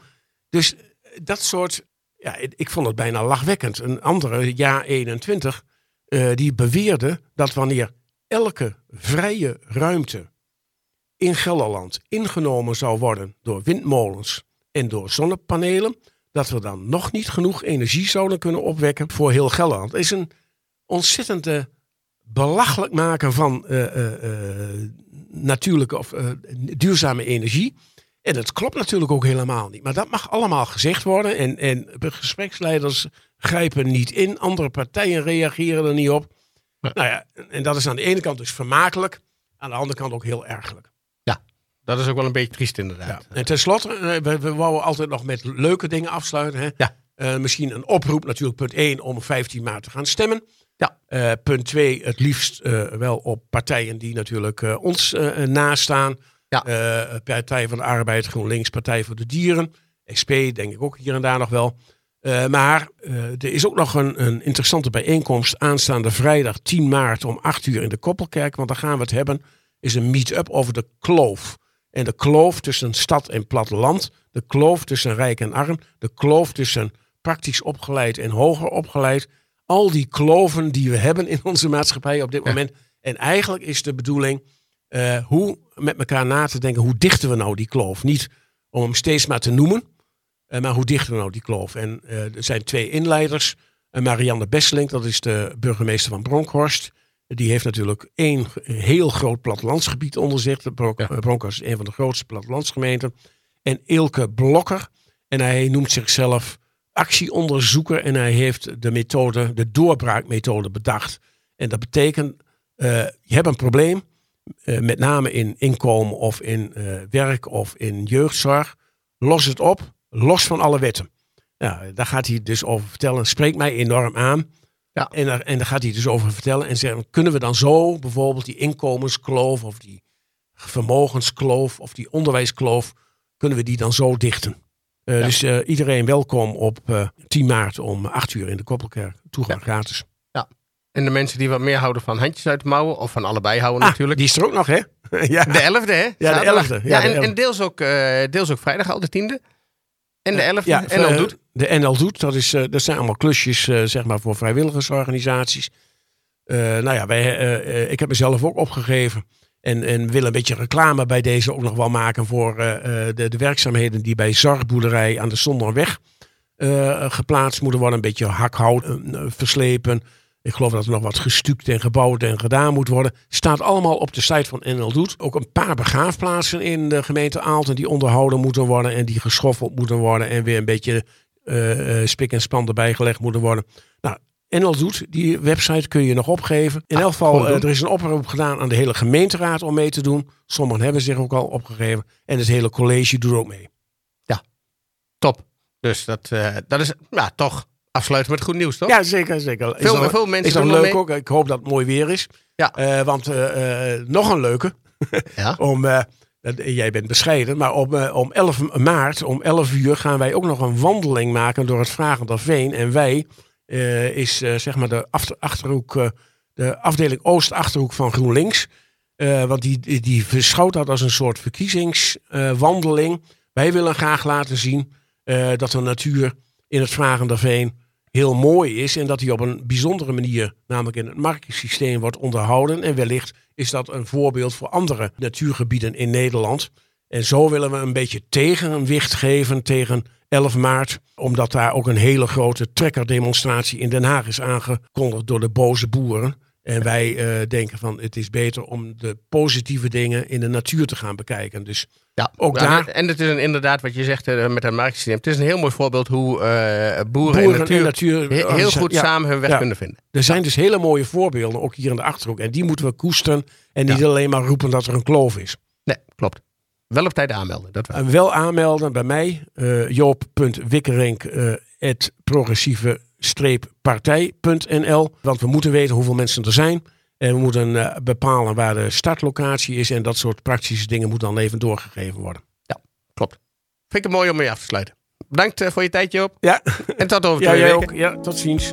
Dus eh, dat soort... Ja, ik vond het bijna lachwekkend. Een andere, jaar 21, eh, die beweerde dat wanneer elke vrije ruimte in Gelderland ingenomen zou worden door windmolens en door zonnepanelen, dat we dan nog niet genoeg energie zouden kunnen opwekken voor heel Gelderland. Het is een ontzettende belachelijk maken van eh, eh, eh, natuurlijke of duurzame energie. En dat klopt natuurlijk ook helemaal niet. Maar dat mag allemaal gezegd worden. En, en gespreksleiders grijpen niet in. Andere partijen reageren er niet op. Nou ja, en dat is aan de ene kant dus vermakelijk. Aan de andere kant ook heel ergelijk. Dat is ook wel een beetje triest inderdaad. En tenslotte, eh, we, we wouden altijd nog met leuke dingen afsluiten. Hè? Ja. Eh, misschien een oproep, natuurlijk punt 1, om 15 maart te gaan stemmen. Ja. Eh, punt 2, het liefst wel op partijen die natuurlijk ons nastaan. Ja. Partij van de Arbeid, GroenLinks, Partij voor de Dieren. SP denk ik ook hier en daar nog wel. Maar er is ook nog een, een interessante bijeenkomst aanstaande vrijdag 10 maart om 8 uur in de Koppelkerk. Want daar gaan we het hebben, is een meet-up over de kloof. En de kloof tussen stad en platteland. De kloof tussen rijk en arm. De kloof tussen praktisch opgeleid en hoger opgeleid. Al die kloven die we hebben in onze maatschappij op dit moment. En eigenlijk is de bedoeling eh, hoe met elkaar na te denken. Hoe dichten we nou die kloof? Niet om hem steeds maar te noemen. eh, maar hoe dichten we nou die kloof? En eh, er zijn twee inleiders. Marianne Besseling, dat is de burgemeester van Bronkhorst. Die heeft natuurlijk één heel groot plattelandsgebied onder zich. De Ja. is een van de grootste plattelandsgemeenten. En Ilke Blokker. En hij noemt zichzelf actieonderzoeker. En hij heeft de methode, de doorbraakmethode bedacht. En dat betekent, eh, je hebt een probleem. eh, met name in inkomen of in eh, werk of in jeugdzorg. Los het op, los van alle wetten. Ja, daar gaat hij dus over vertellen. Spreekt mij enorm aan. Ja. En, daar, en daar gaat hij dus over vertellen. En zeggen, kunnen we dan zo bijvoorbeeld die inkomenskloof of die vermogenskloof of die onderwijskloof, kunnen we die dan zo dichten? Eh, Ja. Dus eh, iedereen welkom op eh, 10 maart om 8 uur in de Koppelkerk. Toegang gratis. En de mensen die wat meer houden van handjes uit de mouwen, of van allebei houden Ah, natuurlijk. die is er ook nog, hè? ja. De 11e, hè? de Zaterdag. 11e, ja, Ja, de en, 11e. en deels, ook, deels ook vrijdag al, de 10e. En de 11e. Ja, en al eh, doet. De NL Doet, dat, is, eh, dat zijn allemaal klusjes eh, zeg maar voor vrijwilligersorganisaties. Eh, nou ja, wij, eh, eh, ik heb mezelf ook opgegeven. En, en wil een beetje reclame bij deze ook nog wel maken voor eh, eh, de, de werkzaamheden die bij Zargboerderij aan de Sonderweg eh, geplaatst moeten worden. Een beetje hakhout eh, verslepen. Ik geloof dat er nog wat gestuukt en gebouwd en gedaan moet worden. Staat allemaal op de site van NL Doet. Ook een paar begraafplaatsen in de gemeente Aalten die onderhouden moeten worden. En die geschoffeld moeten worden. En weer een beetje eh, eh, spik en span erbij gelegd moeten worden. Nou, NL Doet, die website kun je nog opgeven. In elk geval, eh, er is een oproep gedaan aan de hele gemeenteraad om mee te doen. Sommigen hebben zich ook al opgegeven. En het hele college doet ook mee. Top. Dus dat, dat is ja, toch afsluiten met goed nieuws, toch? Ja, zeker, zeker. Is Veel- veel mensen is er leuk mee. ook. Ik hoop dat het mooi weer is. Ja. Eh, want eh, eh, nog een leuke. Ja. om, eh, dat- jij bent bescheiden, maar om, om 11 maart, om 11 uur, gaan wij ook nog een wandeling maken door het Vragenderveen. En wij eh, is zeg maar de achter- achterhoek, eh, de afdeling Oost-achterhoek van GroenLinks. Eh, want die, die, die beschouwt dat als een soort verkiezingswandeling. wij willen graag laten zien eh, dat de natuur in het Vragenderveen heel mooi is. En dat die op een bijzondere manier, namelijk in het markensysteem, wordt onderhouden. En wellicht is dat een voorbeeld voor andere natuurgebieden in Nederland. En zo willen we een beetje tegenwicht geven tegen 11 maart. Omdat daar ook een hele grote trekkerdemonstratie in Den Haag is aangekondigd door de boze boeren. En wij eh, denken van het is beter om de positieve dingen in de natuur te gaan bekijken. Dus Ja, Ook Ja, daar- En het is een, inderdaad wat je zegt eh, met het marktsysteem. Het is een heel mooi voorbeeld hoe eh, boeren, boeren en natuur, en natuur he- heel goed ja. samen hun weg kunnen vinden. Er zijn dus hele mooie voorbeelden, ook hier in de Achterhoek. En die moeten we koesteren en niet alleen maar roepen dat er een kloof is. Nee, klopt. Wel op tijd aanmelden. Dat wel. En wel aanmelden bij mij, joop.wikkerink, progressieve-partij.nl. Want we moeten weten hoeveel mensen er zijn. En we moeten eh, bepalen waar de startlocatie is. En dat soort praktische dingen moeten dan even doorgegeven worden. Klopt. Vind ik het mooi om mee af te sluiten. Bedankt eh, voor je tijd, Joop. Ja, En tot over ja twee jij weken. ook. Ja, tot ziens.